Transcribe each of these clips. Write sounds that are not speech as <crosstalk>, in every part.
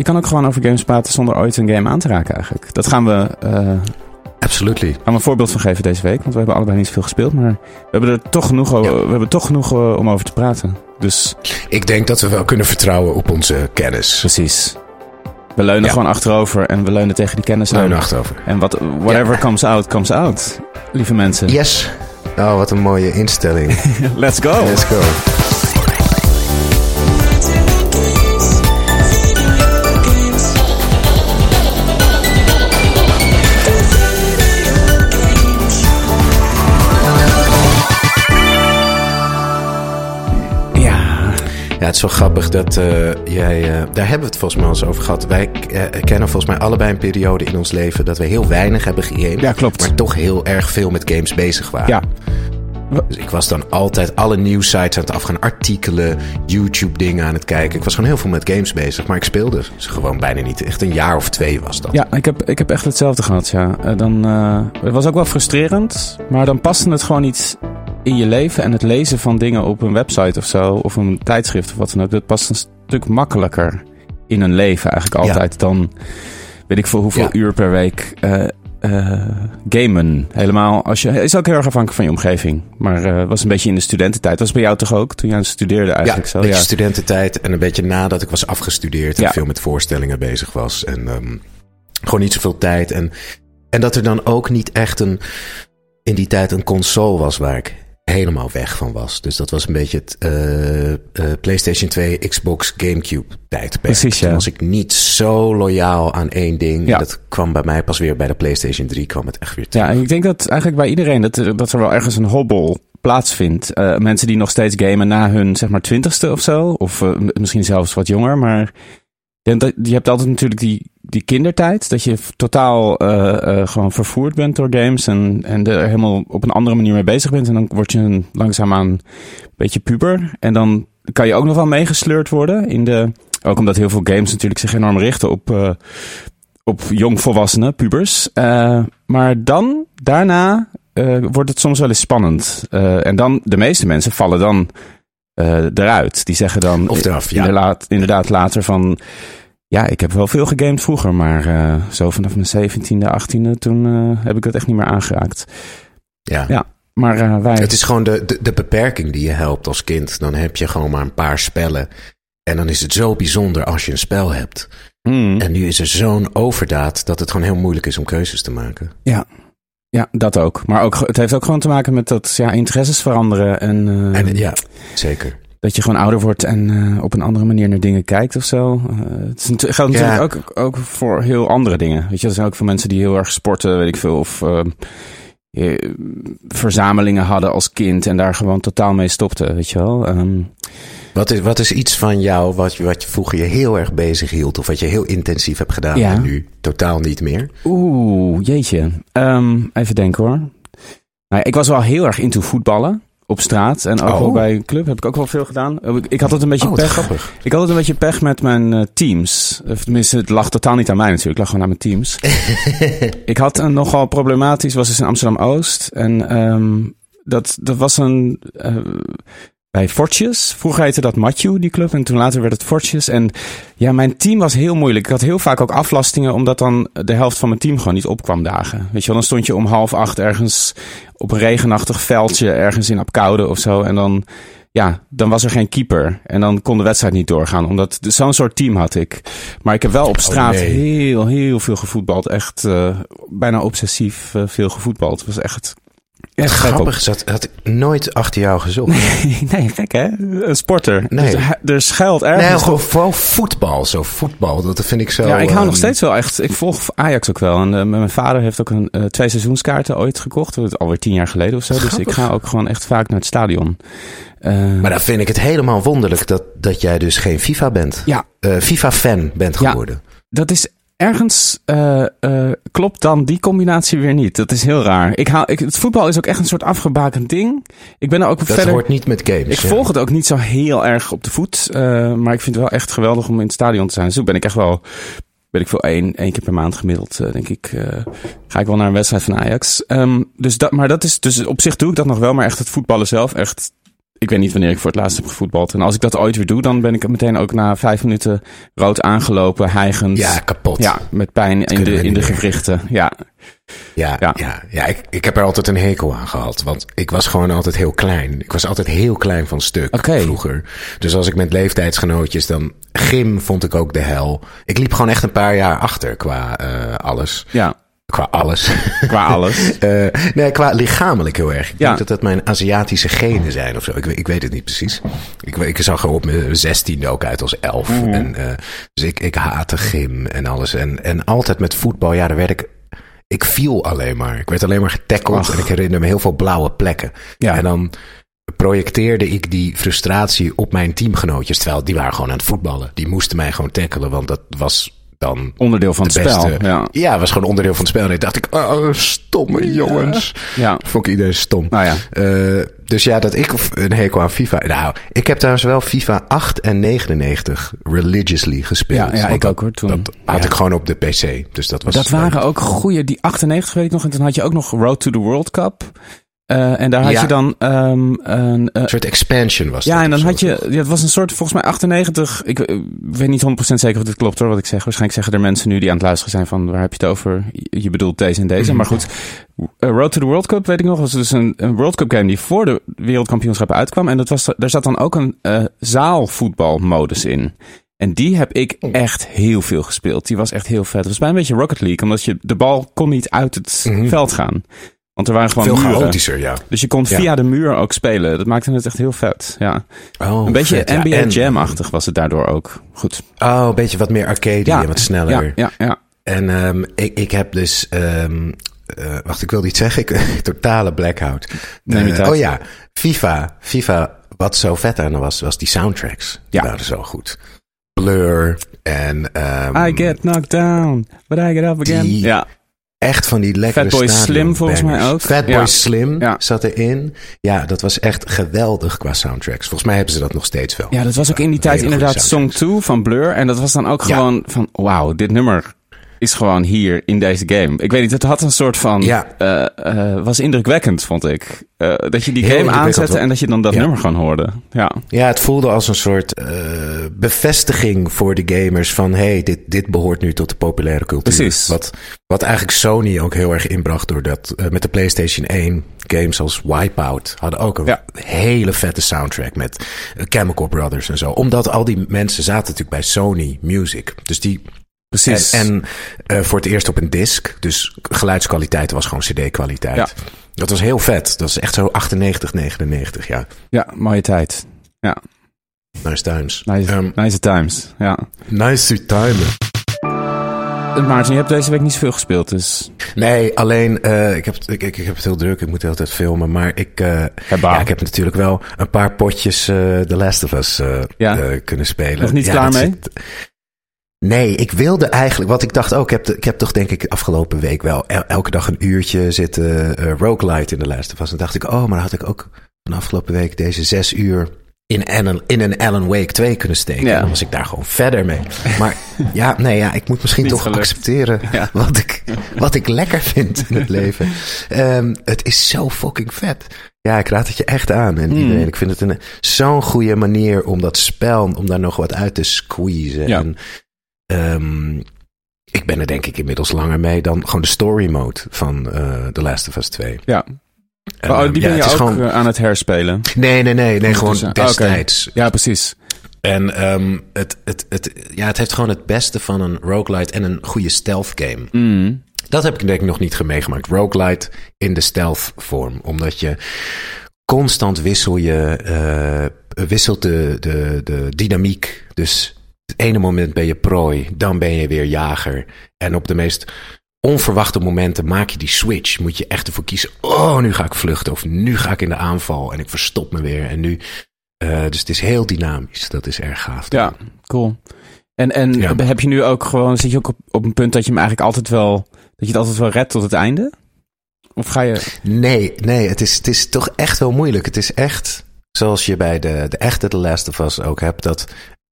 Je kan ook gewoon over games praten zonder ooit een game aan te raken eigenlijk. Dat gaan we, eh Absolutely. gaan we een voorbeeld van geven deze week. Want we hebben allebei niet zoveel gespeeld. Maar we hebben er toch genoeg, Ja. we hebben toch genoeg eh, om over te praten. Dus Ik denk dat we wel kunnen vertrouwen op onze kennis. precies. We leunen Ja. gewoon achterover en we leunen tegen die kennis Leunen aan. achterover. En wat, whatever comes out, comes out. Lieve mensen. Yes. Oh, wat een mooie instelling. <laughs> Let's go. Let's go. Ja. Het is wel grappig dat eh, jij... eh, daar hebben we het volgens mij al eens over gehad. Wij eh, kennen volgens mij allebei een periode in ons leven... dat we heel weinig hebben gegamed. Ja, klopt. Maar toch heel erg veel met games bezig waren. Ja. Dus ik was dan altijd alle nieuwsites aan het afgaan, artikelen, YouTube-dingen aan het kijken. Ik was gewoon heel veel met games bezig, maar ik speelde ze gewoon bijna niet. Echt een jaar of twee was dat. Ja, ik heb, ik heb echt hetzelfde gehad, ja. Dan, het was ook wel frustrerend, maar dan paste het gewoon niet in je leven. En het lezen van dingen op een website of zo, of een tijdschrift of wat dan ook, dat past een stuk makkelijker in een leven eigenlijk Ja. altijd dan, weet ik veel hoeveel Ja. uur per week eh, gamen. Helemaal als je, is ook heel erg afhankelijk van je omgeving. Maar eh, was een beetje in de studententijd. Dat was bij jou toch ook, toen jij studeerde Ja, eigenlijk een zo? beetje Ja. studententijd en een beetje nadat ik was afgestudeerd en Ja. veel met voorstellingen bezig was. En ehm, gewoon niet zoveel tijd. En, en dat er dan ook niet echt een, in die tijd een console was waar ik helemaal weg van was. Dus dat was een beetje het eh, eh, PlayStation 2, Xbox, Gamecube tijdperk. Precies, ja. Toen was ik niet zo loyaal aan één ding. Ja. Dat kwam bij mij pas weer bij de PlayStation 3 kwam het echt weer terug. Ja, en ik denk dat eigenlijk bij iedereen dat er, dat er wel ergens een hobbel plaatsvindt. Eh, mensen die nog steeds gamen na hun zeg maar twintigste of zo. Of misschien zelfs wat jonger. Maar je hebt altijd natuurlijk die, die kindertijd. Dat je totaal eh, eh, gewoon vervoerd bent door games. En, en er helemaal op een andere manier mee bezig bent. En dan word je langzaamaan een beetje puber. En dan kan je ook nog wel meegesleurd worden in de... Ook omdat heel veel games natuurlijk zich enorm richten op, eh, op jongvolwassenen, pubers. Maar dan, daarna, wordt het soms wel eens spannend. En dan, de meeste mensen vallen dan eruit. Die zeggen dan Of eraf, ja. inderdaad, inderdaad later van... Ja, ik heb wel veel gegamed vroeger, maar eh, zo vanaf mijn 17e, 18e, toen eh, heb ik dat echt niet meer aangeraakt. Ja. Ja, maar eh, wij... Het is gewoon de, de, de beperking die je helpt als kind. Dan heb je gewoon maar een paar spellen. En dan is het zo bijzonder als je een spel hebt. Mm, En nu is er zo'n overdaad dat het gewoon heel moeilijk is om keuzes te maken. ja. ja, dat ook. Maar ook, het heeft ook gewoon te maken met dat ja, interesses veranderen. En, eh, En ja, zeker. Dat je gewoon ouder wordt en eh, op een andere manier naar dingen kijkt of zo. Eh, het geldt Ja. natuurlijk ook, ook voor heel andere dingen. Weet je, er zijn ook veel mensen die heel erg sporten, weet ik veel. Of eh, eh, verzamelingen hadden als kind en daar gewoon totaal mee stopten, weet je wel. Ehm, Wat is, wat is iets van jou wat je, wat je vroeger je heel erg bezig hield? Of wat je heel intensief hebt gedaan Ja. en nu totaal niet meer? Oeh, jeetje. Ehm, even denken hoor. Nou, ik was wel heel erg into voetballen. Op straat en ook Oh. wel bij een club heb ik ook wel veel gedaan. Ik, ik had het een beetje Oh, pech. grappig. Ik had het een beetje pech met mijn eh, teams. Of tenminste, het lag totaal niet aan mij natuurlijk. Het lag gewoon aan mijn teams. <laughs> ik had een nogal problematisch, was dus in Amsterdam-Oost. En ehm, dat, dat was een... eh, bij Fortjes. Vroeger heette dat Matthew, die club. En toen later werd het Fortjes. En ja, mijn team was heel moeilijk. Ik had heel vaak ook aflastingen, omdat dan de helft van mijn team gewoon niet opkwam dagen. Weet je wel, dan stond je om half acht ergens op een regenachtig veldje, ergens in Apkoude of zo. En dan, ja, dan was er geen keeper. En dan kon de wedstrijd niet doorgaan. Omdat zo'n soort team had ik. Maar ik heb wel op straat nee. heel, heel veel gevoetbald. Echt eh, bijna obsessief eh, veel gevoetbald. Het was echt, echt op. Grappig is dat had ik nooit achter jou gezocht. nee, <laughs> gek hè? Een sporter. Nee. Dus er schuilt ergens... Nee, gewoon vooral voetbal. Zo voetbal, dat vind ik zo... ja, ik hou nog ehm, steeds wel echt. Ik volg Ajax ook wel. En eh, mijn vader heeft ook een, eh, twee seizoenskaarten ooit gekocht. Alweer tien jaar geleden of zo. Dus ik ga ook gewoon echt vaak naar het stadion. Eh, Maar dan vind ik het helemaal wonderlijk dat, dat jij dus geen FIFA bent. ja, FIFA-fan bent Ja. geworden. dat is ergens. eh, eh, klopt dan die combinatie weer niet? Dat is heel raar. Ik haal, ik, het voetbal is ook echt een soort afgebakend ding. Ik ben er ook Dat verder. hoort niet met games. Ik ja. volg het ook niet zo heel erg op de voet. eh, maar ik vind het wel echt geweldig om in het stadion te zijn. Dus toen ben ik echt wel. Ben ik veel één, één keer per maand gemiddeld, denk ik. ga ik wel naar een wedstrijd van Ajax. Ehm, dus dat, maar dat is. Dus op zich doe ik dat nog wel. Maar echt het voetballen zelf. Echt. Ik weet niet wanneer ik voor het laatst heb gevoetbald. En als ik dat ooit weer doe, dan ben ik meteen ook na vijf minuten rood aangelopen, hijgend. Ja, kapot. Ja, met pijn in de, in de gewrichten. Ja, Ja, Ja. ja. ja, ik, ik heb er altijd een hekel aan gehad. Want ik was gewoon altijd heel klein. Ik was altijd heel klein van stuk vroeger. Dus als ik met leeftijdsgenootjes dan... Gym vond ik ook de hel. Ik liep gewoon echt een paar jaar achter qua eh, alles. ja, Qua alles. qua alles. <laughs> Eh, nee, qua lichamelijk heel erg. Ik Ja. denk dat dat mijn Aziatische genen zijn of zo. Ik, weet- ik weet het niet precies. Ik, ik zag er op mijn zestiende ook uit als elf. Mhm. En, eh, dus ik, ik haatte gym en alles. En, en altijd met voetbal, ja, daar werd ik... Ik viel alleen maar. Ik werd alleen maar getackeld. En ik herinner me heel veel blauwe plekken. Ja. En dan projecteerde ik die frustratie op mijn teamgenootjes. Terwijl die waren gewoon aan het voetballen. Die moesten mij gewoon tackelen, want dat was dan Onderdeel van het spel. Ja. ja, was gewoon onderdeel van het spel. En ik dacht ik, oh, stomme jongens. ja. Vond ik iedereen stom. Nou ja. Eh, dus ja, dat ik een hekel aan FIFA... Nou, ik heb trouwens wel FIFA 8 en 99 religiously gespeeld. Ja, ja, ik dat- ook hoor, toen. Dat had Ja. ik gewoon op de PC. Dus dat was... Dat waren ook goede, die 98 weet ik nog. En toen had je ook nog Road to the World Cup. Eh, en daar had Ja. je dan ehm, een... eh, Een soort expansion was ja, dat en dan had je... Ja, het was een soort, volgens mij 98... Ik eh, weet niet 100% zeker of dit klopt hoor, wat ik zeg. Waarschijnlijk zeggen er mensen nu die aan het luisteren zijn van... Waar heb je het over? Je bedoelt deze en deze. Mhm. Maar goed, Road to the World Cup, weet ik nog, was dus een, een World Cup game die voor de wereldkampioenschappen uitkwam. En dat was, daar zat dan ook een zaalvoetbalmodus in. En die heb ik Oh. echt heel veel gespeeld. Die was echt heel vet. Het was bijna een beetje Rocket League, omdat je de bal kon niet uit het Mhm. veld gaan. Want er waren gewoon Veel muren. chaotischer, ja. Dus je kon Ja. via de muur ook spelen. Dat maakte het echt heel vet. Ja. Oh, een beetje vet, ja. NBA En- Jam-achtig was het daardoor ook. Goed. Oh, een beetje wat meer arcade en wat sneller. Ja, ja, ja. En ehm, ik, ik heb dus... ehm, eh, wacht, ik wil iets zeggen. Ik, <laughs> totale blackout. Neem je Eh, oh ja, FIFA. FIFA, wat zo vet aan was, was die soundtracks. Die Ja. waren zo goed. Blur en... ehm, I get knocked down, but I get up again. Die- Ja, Echt van die lekkere Fatboy Slim volgens mij ook. Fatboy Ja. Slim Ja. zat erin. Ja, dat was echt geweldig qua soundtracks. Volgens mij hebben ze dat nog steeds wel. ja, dat was ook in die tijd inderdaad Song soundtracks. 2 van Blur. En dat was dan ook Ja. gewoon van, wauw, dit nummer is gewoon hier in deze game. Ik weet niet, het had een soort van, Ja. eh, eh, was indrukwekkend, vond ik. Eh, dat je die Heel game aanzette en dat je dan dat Ja. nummer gewoon hoorde. Ja, Ja, het voelde als een soort bevestiging voor de gamers van... hey, dit, dit behoort nu tot de populaire cultuur. Precies. Wat, wat eigenlijk Sony ook heel erg inbracht... doordat eh, met de PlayStation 1 games als Wipeout... hadden ook een Ja. hele vette soundtrack met Chemical Brothers en zo. Omdat al die mensen zaten natuurlijk bij Sony Music. Dus die precies. En, en eh, voor het eerst op een disc. Dus geluidskwaliteit was gewoon CD-kwaliteit. Ja. Dat was heel vet. Dat is echt zo 98, 99. Ja, ja, mooie tijd. Ja, nice times. nice, Ehm, nice times. Ja. nice time. Eh, Maarten, je hebt deze week niet zoveel gespeeld, dus... Nee, alleen eh, ik, heb, het- ik, ik, ik heb het heel druk. Ik moet de hele tijd filmen. Maar ik, Hebba. ja, ik heb natuurlijk wel een paar potjes The Last of Us Ja. kunnen spelen. Nog niet Ja, klaar mee? zit- Nee, ik wilde eigenlijk, wat ik dacht ook, ik heb, de- ik heb toch denk ik afgelopen week wel el- elke dag een uurtje zitten uh, roguelite in de of Us. En dacht ik, oh, maar dan had ik ook van afgelopen week deze zes uur in, Alan, in een Alan Wake 2 kunnen steken. Ja. Dan was ik daar gewoon verder mee. Maar <laughs> ja, nee, ja, ik moet misschien Niet toch gelukt. accepteren Ja. <laughs> wat, ik, wat ik lekker vind in het leven. Ehm, het is zo fucking vet. Ja, ik raad het je echt aan. En Hmm. iedereen, ik vind het een zo'n goede manier om dat spel, om daar nog wat uit te squeezen. Ja. En, ehm, ik ben er denk ik inmiddels langer mee dan gewoon de story mode van eh The Last of Us 2. Ja. Oh, Ehm, die ja, ben je ook gewoon- eh, aan het herspelen. Nee, nee, nee, nee, gewoon. Ah, destijds. Ja, precies. En ehm, het, het, het, ja, het heeft gewoon het beste van een roguelite en een goede stealth game. Mm. Dat heb ik denk ik nog niet meegemaakt. Roguelite in de stealth vorm. Omdat je constant wissel je, eh, wisselt de, de, de dynamiek. Dus het ene moment ben je prooi, dan ben je weer jager. En op de meest onverwachte momenten maak je die switch. Moet je echt ervoor kiezen. Oh, nu ga ik vluchten. Of nu ga ik in de aanval. En ik verstop me weer. En nu. eh, dus het is heel dynamisch. Dat is erg gaaf. Ja, cool. En, en Ja. heb je nu ook gewoon, zit je ook op, op een punt dat je hem eigenlijk altijd wel, dat je het altijd wel redt tot het einde? Of ga je... Nee, nee, het is, het is toch echt wel moeilijk. Het is echt, zoals je bij de, de echte The Last of Us ook hebt, dat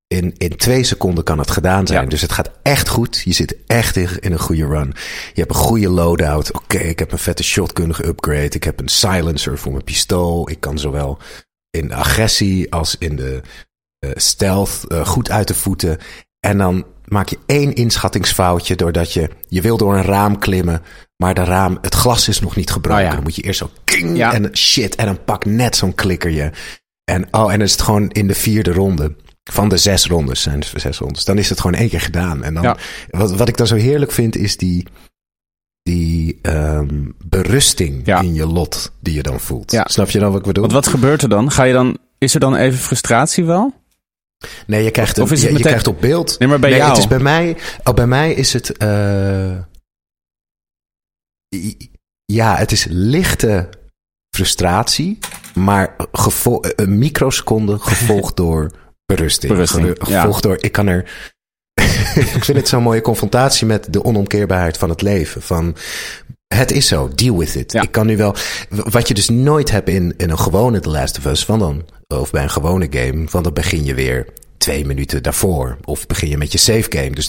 in, in twee seconden kan het gedaan zijn. Ja. Dus het gaat echt goed. Je zit echt in, in een goede run. Je hebt een goede loadout. Oké, ik heb een vette shotgun geupgrade. Ik heb een silencer voor mijn pistool. Ik kan zowel in de agressie als in de eh, stealth eh, goed uit de voeten. En dan maak je één inschattingsfoutje doordat je, je wil door een raam klimmen, maar de raam, het glas is nog niet gebroken. Oh ja. Dan moet je eerst zo king Ja. en shit en dan pak net zo'n klikkerje. En oh, en dan is het gewoon in de vierde ronde. Van de zes rondes zijn het zes rondes. Dan is het gewoon één keer gedaan. En dan, Ja. wat, wat ik dan zo heerlijk vind, is die, die ehm, berusting Ja. in je lot die je dan voelt. Ja. Snap je dan wat ik bedoel? Want wat gebeurt er dan? Ga je dan, is er dan even frustratie wel? Nee, je krijgt, Of een, is het je, krijgt op beeld. Nee, maar bij nee, jou. het is bij mij. Oh, bij mij is het. eh, ja, het is lichte frustratie, maar gevo- een microseconde gevolgd <laughs> door berusting. Berusting, Ge- ja. Gevolgd door. Ik kan er. <laughs> ik vind het zo'n mooie confrontatie met de onomkeerbaarheid van het leven. Van. Het is zo, deal with it. Ja. Ik kan nu wel. Wat je dus nooit hebt in, in een gewone The Last of Us, van dan, of bij een gewone game, van dan begin je weer twee minuten daarvoor. Of begin je met je save game. Dus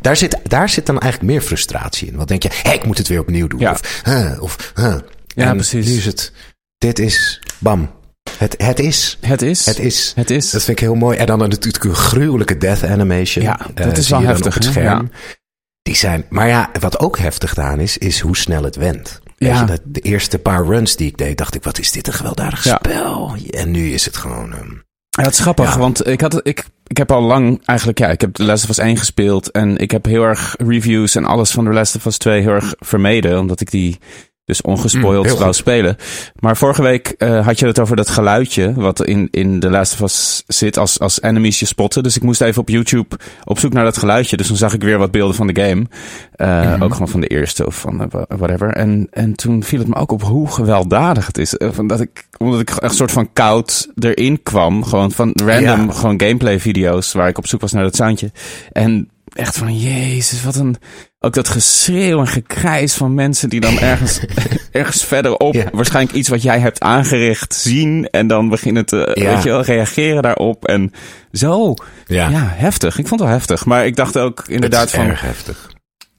daar zit, daar zit dan eigenlijk meer frustratie in. Want denk je, hé, ik moet het weer opnieuw doen. Ja. Of, huh, of, huh. Ja, En precies. Nu is het, dit is, bam. Het, het is, Het is. het is. Het is. Dat vind ik heel mooi. En dan natuurlijk een gruwelijke death animation. Ja, Eh, dat is wel heftig, Op het. Die zijn, maar ja, wat ook heftig aan is, is hoe snel het went. Ja. je, dat de eerste paar runs die ik deed, dacht ik, wat is dit een geweldig Ja. spel. En nu is het gewoon... ehm, Ja, dat is grappig, Ja. want ik, had, ik, ik heb al lang eigenlijk, ja, ik heb The Last of Us 1 gespeeld en ik heb heel erg reviews en alles van The Last of Us 2 heel erg vermeden, omdat ik die dus Mm, ongespoild goed. spelen. Maar vorige week eh, had je het over dat geluidje wat in, in The Last of Us zit als, als enemies je spotten. Dus ik moest even op YouTube op zoek naar dat geluidje. Dus dan zag ik weer wat beelden van de game. Eh, Mhm. Ook gewoon van de eerste of van whatever. En, en toen viel het me ook op hoe gewelddadig het is. Van dat ik, omdat ik echt een soort van koud erin kwam. Gewoon van random Ja. gewoon gameplay video's waar ik op zoek was naar dat soundje. En echt van, jezus, wat een... Ook dat geschreeuw en gekrijs van mensen die dan ergens, <laughs> ergens verderop... Ja. waarschijnlijk iets wat jij hebt aangericht zien... en dan beginnen te, Ja. weet je wel, reageren daarop. En zo, ja. ja, heftig. Ik vond het wel heftig. Maar ik dacht ook inderdaad het is van... erg heftig.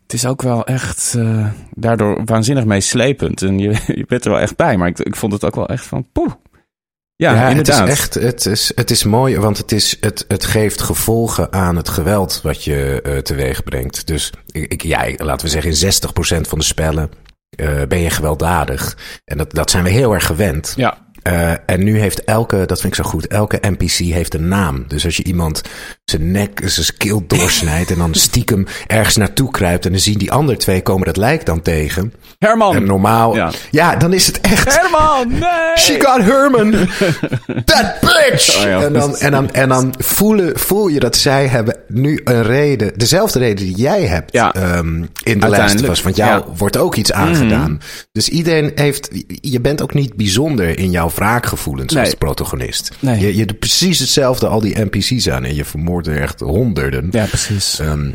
Het is ook wel echt eh, daardoor waanzinnig meeslepend. En je, <laughs> je bent er wel echt bij. Maar ik, ik vond het ook wel echt van, poeh. Ja, Ja, inderdaad. Het is echt, het is, het is mooi, want het, is, het, het geeft gevolgen aan het geweld wat je eh, teweeg brengt. Dus ik, ik- ja, laten we zeggen, in 60% van de spellen eh, ben je gewelddadig. En dat, dat zijn we heel erg gewend. Ja, Eh, en nu heeft elke, dat vind ik zo goed, elke NPC heeft een naam. Dus als je iemand zijn nek, zijn keel doorsnijdt en dan <laughs> stiekem ergens naartoe kruipt en dan zien die andere twee komen dat lijk dan tegen. Herman. En normaal, Ja. ja. dan is het echt. Herman, <laughs> nee! She got Herman. <laughs> That bitch. Oh ja. en, dan, en, dan, en dan voelen, voel je dat zij hebben nu een reden. Dezelfde reden die jij hebt Ja. ehm, in de Uiteindelijk, Us. Want jou. Mhm. wordt ook iets aangedaan. Dus iedereen heeft... Je bent ook niet bijzonder in jouw wraakgevoelens Nee. als protagonist. Nee. Je, je doet precies hetzelfde al die NPC's aan. En je vermoordt er echt honderden. Ja, precies. Ehm,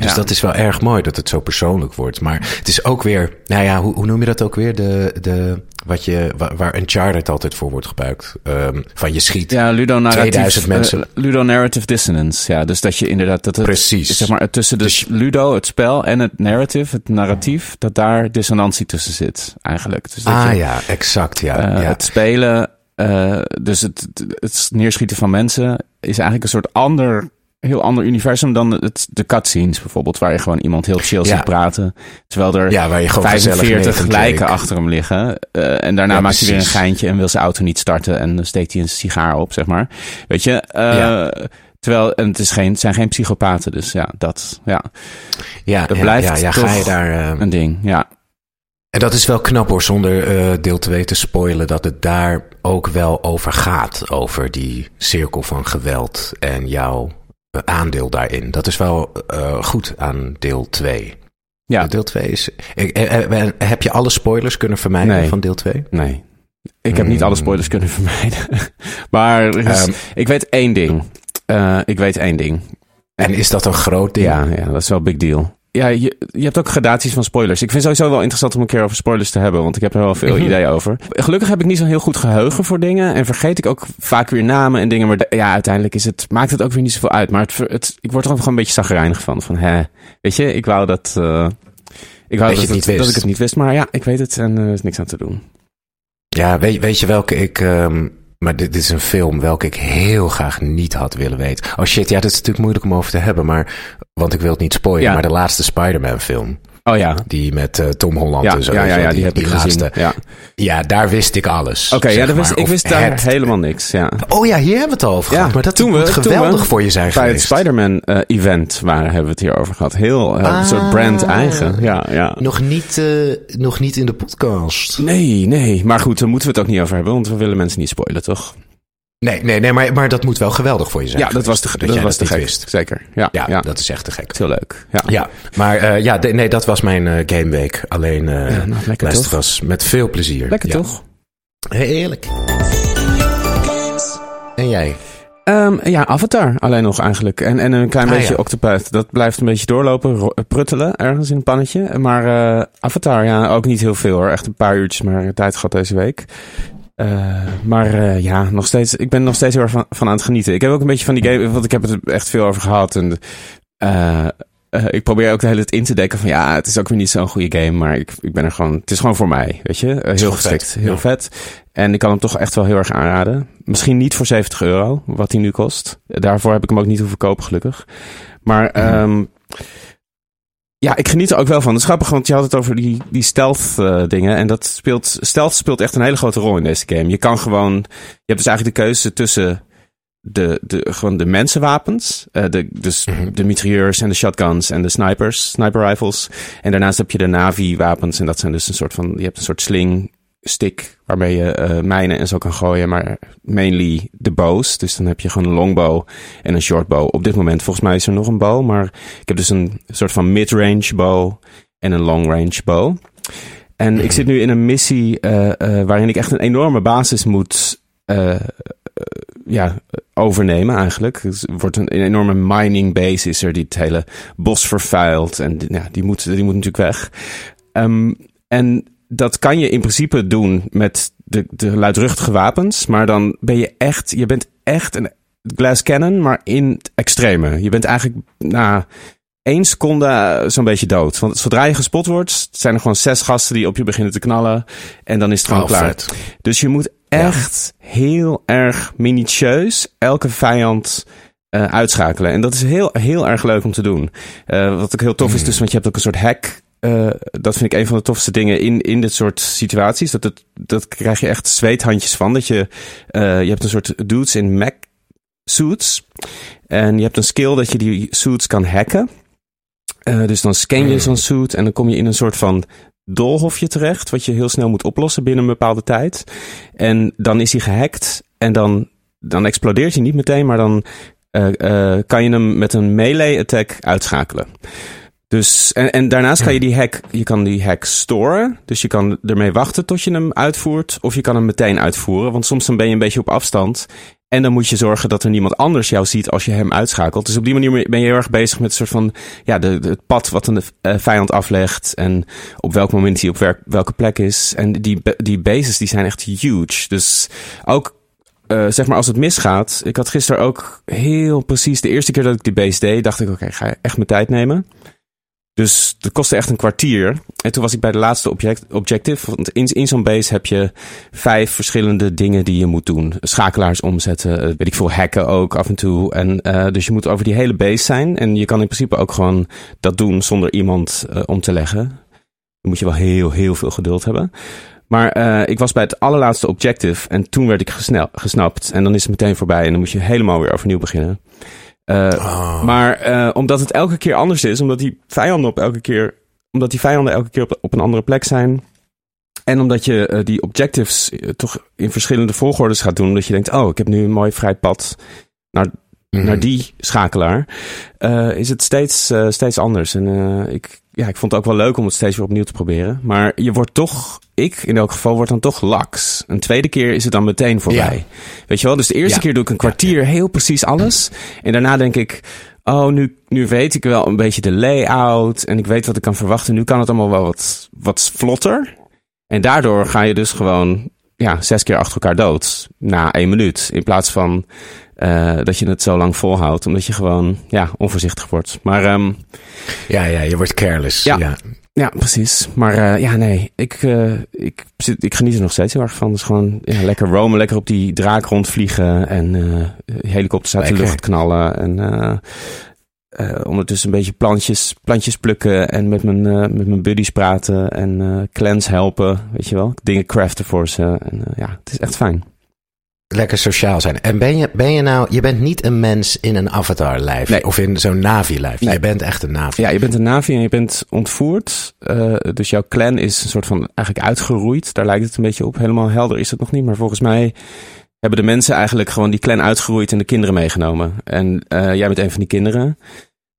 dus Ja. dat is wel erg mooi dat het zo persoonlijk wordt. Maar het is ook weer, nou ja, hoe, hoe noem je dat ook weer? De, de, wat je, waar, waar Uncharted altijd voor wordt gebruikt. Ehm, van je schiet. Ja, ludonarratief. 2000 mensen. eh, ludonarrative dissonance. Ja, dus dat je inderdaad... Dat het, Precies. Zeg maar, tussen de Dus- ludo, het spel, en het narrative, het narratief... dat daar dissonantie tussen zit, eigenlijk. Dus dat ah je, ja, exact. Ja, eh, ja. Het spelen, eh, dus het, het neerschieten van mensen... is eigenlijk een soort ander heel ander universum dan het, de cutscenes bijvoorbeeld, waar je gewoon iemand heel chill Ja. ziet praten. Terwijl er Ja, waar je gewoon gezellig 45 Nathan lijken achter hem liggen. Eh, en daarna Ja, maakt hij weer een geintje en wil zijn auto niet starten. En dan steekt hij een sigaar op, zeg maar. Weet je? eh. Terwijl, en het, is geen, het zijn geen psychopaten, dus ja, dat, ja, Ja, Dat blijft ja, ja, ga toch je daar... eh, een ding, ja. En dat is wel knap hoor, zonder deel 2 te spoilen, dat het daar ook wel over gaat. Over die cirkel van geweld en jouw aandeel daarin. Dat is wel eh, goed aan deel 2. Ja. Deel 2 is. eh, eh, eh, heb je alle spoilers kunnen vermijden Nee. van deel 2? Nee. Ik heb niet alle Hmm. spoilers kunnen vermijden. <laughs> maar is- Ehm. ik weet één ding. Eh, ik weet één ding. En is dat een groot ding? Ja, ja, dat is wel een big deal. Ja, je, je hebt ook gradaties van spoilers. Ik vind het sowieso wel interessant om een keer over spoilers te hebben, want ik heb er wel veel Mhm. ideeën over. Gelukkig heb ik niet zo'n heel goed geheugen voor dingen en vergeet ik ook vaak weer namen en dingen. Maar de- ja, uiteindelijk is het, maakt het ook weer niet zoveel uit. Maar het, het, ik word er gewoon een beetje zagrijnig van. Van, hè, weet je, ik wou dat... eh, ik wou Dat dat, het ik het niet wist, maar ja, ik weet het en eh, er is niks aan te doen. Ja, weet, weet je welke ik. ehm, maar dit is een film welke ik heel graag niet had willen weten. Oh shit, ja, dat is natuurlijk moeilijk om over te hebben. Maar, want ik wil het niet spoilen. Ja. Maar de laatste Spider-Man film. Oh ja, Die met eh, Tom Holland ja, en zo. ja, ja, ja die, heb ik gezien. Ja. Ja, daar wist ik alles. Oké, ja, dat wist, ik wist daar het- helemaal niks. Ja. Oh ja, hier hebben we het over Ja, gehad. Maar dat toen we- moet toen geweldig we voor je zijn Bij het geweest. Spider-Man eh, event waar hebben we het hier over gehad. Heel eh, een soort Ah. brand eigen. Ja, ja. Nog niet, eh, nog niet in de podcast. Nee, nee. Maar goed, daar moeten we het ook niet over hebben, want we willen mensen niet spoilen, toch? Nee, nee, nee maar, maar dat moet wel geweldig voor je zijn Ja, dat was te, dat dat was te gek. wist. Zeker. Ja, Ja, ja, dat is echt te gek. heel leuk. Ja, Ja, maar eh, ja, de- nee, dat was mijn eh, gameweek. Alleen eh Ja, nou, Us met veel plezier. Lekker Ja. toch? Heerlijk. En jij? Ehm, ja, Avatar alleen nog eigenlijk. En, en een klein Ah, beetje ja. Octopath. Dat blijft een beetje doorlopen, pruttelen ergens in een pannetje. Maar Avatar, ja, ook niet heel veel hoor. Echt een paar uurtjes maar tijd gehad deze week. Eh, maar eh, ja, nog steeds, ik ben nog steeds heel erg van, van aan het genieten. Ik heb ook een beetje van die game, want ik heb het echt veel over gehad. En eh, ik probeer ook de hele tijd in te dekken van ja, het is ook weer niet zo'n goede game. Maar ik, ik ben er gewoon, het is gewoon voor mij, weet je. Heel geschikt, vet, heel ja. vet. En ik kan hem toch echt wel heel erg aanraden. Misschien niet voor 70 euro, wat hij nu kost. Daarvoor heb ik hem ook niet hoeven kopen, gelukkig. Maar ehm, ja, ik geniet er ook wel van. Het is grappig, want je had het over die, die stealth eh, dingen. En dat speelt, stealth speelt echt een hele grote rol in deze game. Je kan gewoon, je hebt dus eigenlijk de keuze tussen de, de, gewoon de mensenwapens. eh, de, dus Mhm. de mitrailleurs en de shotguns en de snipers, sniper rifles. En daarnaast heb je de Navi-wapens. En dat zijn dus een soort van, je hebt een soort sling stick waarmee je eh, mijnen en zo kan gooien. Maar mainly de bows. Dus dan heb je gewoon een longbow en een shortbow. Op dit moment volgens mij is er nog een bow. Maar ik heb dus een soort van mid-range bow en een long-range bow. En ik zit nu in een missie eh, eh, waarin ik echt een enorme basis moet ja, overnemen eigenlijk. Het wordt een, enorme mining base is er die het hele bos vervuilt. En ja, die, moet, die moet natuurlijk weg. Ehm, en dat kan je in principe doen met de, de luidruchtige wapens. Maar dan ben je echt, je bent echt een glass cannon, maar in het extreme. Je bent eigenlijk na één seconde eh, zo'n beetje dood. Want zodra je gespot wordt, zijn er gewoon zes gasten die op je beginnen te knallen. En dan is het gewoon Oh, klaar. vet. Dus je moet echt heel erg minutieus elke vijand eh, uitschakelen. En dat is heel, heel erg leuk om te doen. Eh, wat ook heel tof is, dus, want je hebt ook een soort hack. Eh, dat vind ik een van de tofste dingen in, in dit soort situaties. Dat, het, dat krijg je echt zweethandjes van. Dat je, eh, je hebt een soort dudes in mech suits. En je hebt een skill dat je die suits kan hacken. Eh, dus dan scan je zo'n suit en dan kom je in een soort van doolhofje terecht, wat je heel snel moet oplossen binnen een bepaalde tijd. En dan is hij gehackt en dan, dan explodeert hij niet meteen, maar dan kan je hem met een melee attack uitschakelen. Dus, en, en daarnaast kan je die hack, je kan die hack storen. Dus je kan ermee wachten tot je hem uitvoert. Of je kan hem meteen uitvoeren. Want soms dan ben je een beetje op afstand. En dan moet je zorgen dat er niemand anders jou ziet als je hem uitschakelt. Dus op die manier ben je heel erg bezig met een soort van, ja, de, de- het pad wat een eh, vijand aflegt. En op welk moment hij op werk- welke plek is. En die, die bases die zijn echt huge. Dus ook eh, zeg maar als het misgaat. Ik had gisteren ook heel precies de eerste keer dat ik die base deed, dacht ik, oké, ga echt mijn tijd nemen. Dus dat kostte echt een kwartier. En toen was ik bij de laatste object, objective. Want in, in zo'n base heb je vijf verschillende dingen die je moet doen. Schakelaars omzetten, eh, weet ik veel, hacken ook af en toe. En uh, dus je moet over die hele base zijn. En je kan in principe ook gewoon dat doen zonder iemand uh, om te leggen. Dan moet je wel heel, heel veel geduld hebben. Maar ik was bij het allerlaatste objective en toen werd ik gesnapt. En dan is het meteen voorbij en dan moet je helemaal weer overnieuw beginnen. Uh, oh. Maar uh, omdat het elke keer anders is, omdat die vijanden op elke keer, omdat die vijanden elke keer op, op een andere plek zijn. En omdat je uh, die objectives toch in verschillende volgordes gaat doen. Dat je denkt, oh, ik heb nu een mooi vrij pad naar, mm. naar die schakelaar. is het steeds, steeds anders. En ik, ja, ik vond het ook wel leuk om het steeds weer opnieuw te proberen. Maar je wordt toch, ik in elk geval, word dan toch laks. Een tweede keer is het dan meteen voorbij. Ja. Weet je wel? Dus de eerste ja. keer doe ik een kwartier heel precies alles. En daarna denk ik, oh, nu, nu weet ik wel een beetje de layout. En ik weet wat ik kan verwachten. Nu kan het allemaal wel wat, wat vlotter. En daardoor ga je dus gewoon ja, zes keer achter elkaar dood. Na één minuut. In plaats van uh, dat je het zo lang volhoudt. Omdat je gewoon ja, onvoorzichtig wordt. Maar, um, ja, ja, je wordt careless. Ja, ja. ja precies. Maar uh, ja, nee, ik, uh, ik, zit, ik geniet er nog steeds heel erg van. Dus gewoon ja, lekker roamen, lekker op die draak rondvliegen. En helikopters uit lekker. de lucht knallen. En ondertussen een beetje plantjes, plantjes plukken en met mijn, met mijn buddies praten en clans helpen, weet je wel. Dingen craften voor ze. En ja, het is echt fijn. Lekker sociaal zijn. En ben je, ben je nou, je bent niet een mens in een avatar-lijf nee. of in zo'n Navi-lijf. Nee. Je bent echt een Navi. Ja, je bent een Navi en je bent ontvoerd. dus jouw clan is een soort van eigenlijk uitgeroeid. Daar lijkt het een beetje op. Helemaal helder is het nog niet, maar volgens mij hebben de mensen eigenlijk gewoon die clan uitgeroeid en de kinderen meegenomen. En uh, jij bent een van die kinderen.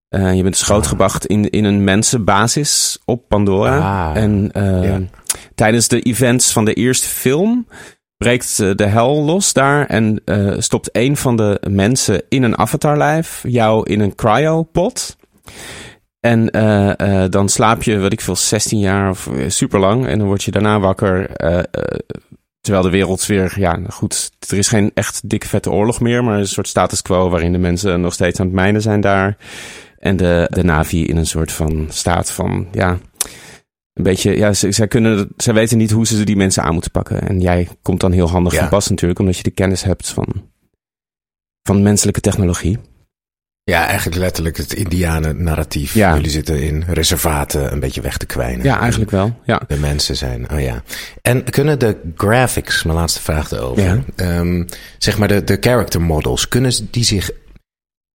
Uh, je bent dus grootgebracht in, in een mensenbasis op Pandora. Ah, en ja. tijdens de events van de eerste film breekt de hel los daar en uh, stopt een van de mensen in een avatarlijf jou in een cryopod. En uh, dan slaap je, wat ik veel, 16 jaar of super lang. En dan word je daarna wakker. Terwijl de wereld weer, ja, goed, er is geen echt dikke vette oorlog meer, maar een soort status quo waarin de mensen nog steeds aan het mijnen zijn daar. En de, de Navi in een soort van staat van, ja, een beetje, ja, ze, zij kunnen, zij weten niet hoe ze die mensen aan moeten pakken. En jij komt dan heel handig Ja. van pas natuurlijk, omdat je de kennis hebt van, van menselijke technologie. Ja, eigenlijk letterlijk het Indianen-narratief. Ja. Jullie zitten in reservaten een beetje weg te kwijnen. Ja, eigenlijk wel. Ja. De mensen zijn, oh ja. En kunnen de graphics, mijn laatste vraag erover, Ja. ehm, zeg maar de, de character models, kunnen die zich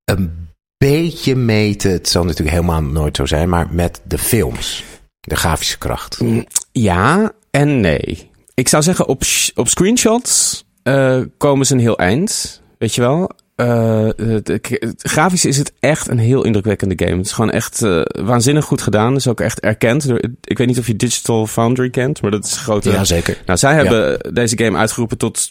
een beetje meten, het zal natuurlijk helemaal nooit zo zijn, maar met de films, de grafische kracht? Mm, Ja en nee. Ik zou zeggen, op, op screenshots eh, komen ze een heel eind. Weet je wel? Eh, grafisch is het echt een heel indrukwekkende game. Het is gewoon echt eh, waanzinnig goed gedaan. Het is ook echt erkend. door- Ik weet niet of je Digital Foundry kent, maar dat is een grote... Ja, zeker. Nou, zij hebben deze game uitgeroepen tot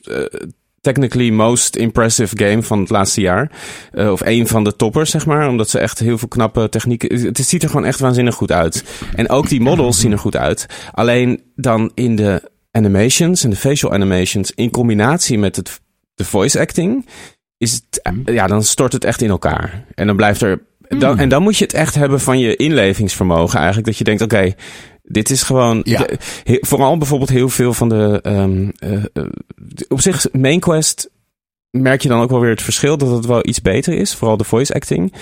technically most impressive game van het laatste jaar. Eh, of een van de toppers, zeg maar. Omdat ze echt heel veel knappe technieken... Het ziet er gewoon echt waanzinnig goed uit. En ook die models zien er goed uit. Alleen dan in de animations en de facial animations... in combinatie met het, de voice acting... Is het, eh, ja, dan stort het echt in elkaar. En dan blijft er... Dan, en dan moet je het echt hebben van je inlevingsvermogen eigenlijk. Dat je denkt, oké, dit is gewoon... Ja. de- he- vooral bijvoorbeeld heel veel van de... eh, eh, op zich, Main Quest merk je dan ook wel weer het verschil dat het wel iets beter is. Vooral de voice acting.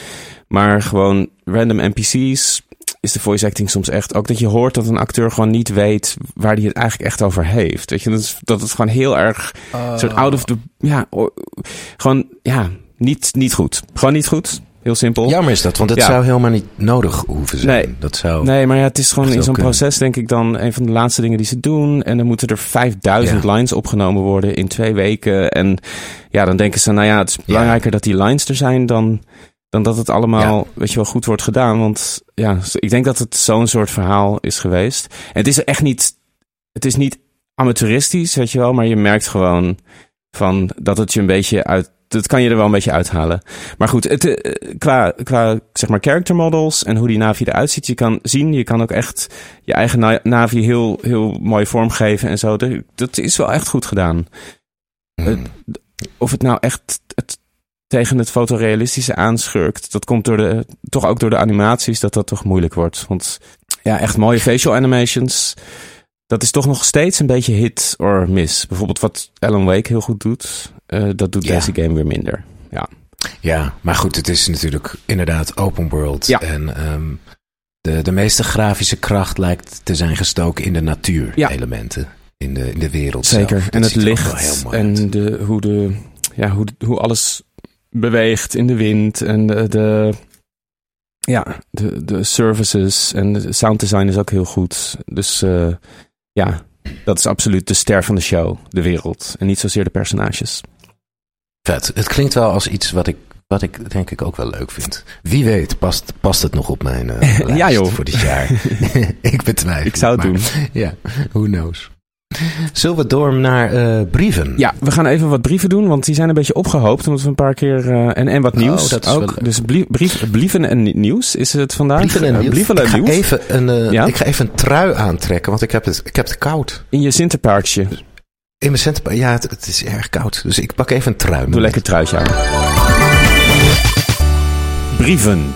Maar gewoon random NPC's is de voice acting soms echt... Ook dat je hoort dat een acteur gewoon niet weet waar hij het eigenlijk echt over heeft. Weet je, dat, is, dat het gewoon heel erg... soort out of the... Ja, gewoon, ja, niet, niet goed. Gewoon niet goed. Heel simpel. Jammer is dat, want Ja. zou helemaal niet nodig hoeven zijn. Nee. Dat zou... Nee, maar ja, het is gewoon in zo'n proces, denk ik, dan een van de laatste dingen die ze doen. En dan moeten er 5000 Ja. lines opgenomen worden in twee weken. En ja, dan denken ze, nou ja, het is belangrijker dat die lines er zijn dan, dan dat het allemaal, weet je wel, goed wordt gedaan. Want ja, ik denk dat het zo'n soort verhaal is geweest. En het is echt niet, het is niet amateuristisch, weet je wel, maar je merkt gewoon van dat het je een beetje uit. Dat kan je er wel een beetje uithalen. Maar goed, het, eh, qua, qua zeg maar character models en hoe die Navi eruit ziet, je kan zien, je kan ook echt je eigen na- Navi heel, heel mooi vormgeven en zo. Dat- Dat is wel echt goed gedaan. Hmm. Of het nou echt het tegen het fotorealistische aanschurkt. Dat komt door de, toch ook door de animaties dat dat toch moeilijk wordt. Want ja, echt mooie facial animations. Dat is toch nog steeds een beetje hit or miss. Bijvoorbeeld wat Alan Wake heel goed doet. eh, dat doet Ja. deze game weer minder. Ja, Ja, maar goed, het is natuurlijk inderdaad open world. Ja. En ehm, de, de meeste grafische kracht lijkt te zijn gestoken in de natuurelementen. In, de, in de wereld zeker. zelf. en het licht heel mooi uit. en de, hoe, de, ja, hoe, hoe alles beweegt in de wind. En de, de, ja, de, de services en de sound design is ook heel goed. Dus eh, ja, dat is absoluut de ster van de show, de wereld. En niet zozeer de personages. Vet. Het klinkt wel als iets wat ik, wat ik denk ik ook wel leuk vind. Wie weet past, past het nog op mijn eh, <laughs> lijst Ja, joh. voor dit jaar. <laughs> <laughs> ik betwijfel. Ik zou het maar- doen. Ja, who knows. Zullen we door naar eh, brieven? Ja, we gaan even wat brieven doen, want die zijn een beetje opgehoopt. Omdat we een paar keer. eh, en, en wat Oh, nieuws. dat is wel ook. Dus brief, brieven en ni- nieuws is het vandaag. Brieven en Eh, nieuws. brieven en ik, ga nieuws. even een, Ja? ik ga even een trui aantrekken, want ik heb het, ik heb het koud. In je Sinterpaardje. In mijn centen. Ja, het, het is erg koud. Dus ik pak even een trui. Doe lekker truitje aan. Brieven.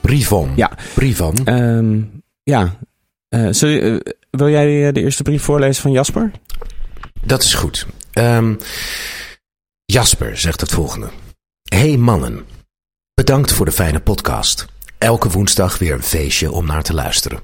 Briefon. Ja. Briefon. Ehm, ja. Eh, eh, wil jij eh, de eerste brief voorlezen van Jasper? Dat is goed. Ehm, Jasper zegt het volgende. Hey mannen. Bedankt voor de fijne podcast. Elke woensdag weer een feestje om naar te luisteren.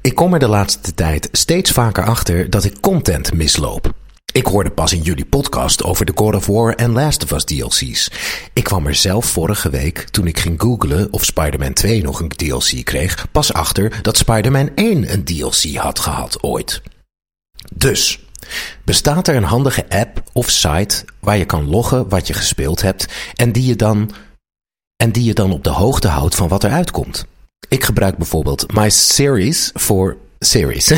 Ik kom er de laatste tijd steeds vaker achter dat ik content misloop. Ik hoorde pas in jullie podcast over de God of War en Last of Us DLC's. Ik kwam er zelf vorige week, toen ik ging googlen of Spider-Man 2 nog een DLC kreeg, pas achter dat Spider-Man 1 een DLC had gehad ooit. Dus, bestaat er een handige app of site waar je kan loggen wat je gespeeld hebt en die je dan, en die je dan op de hoogte houdt van wat er uitkomt? Ik gebruik bijvoorbeeld My Series voor Series.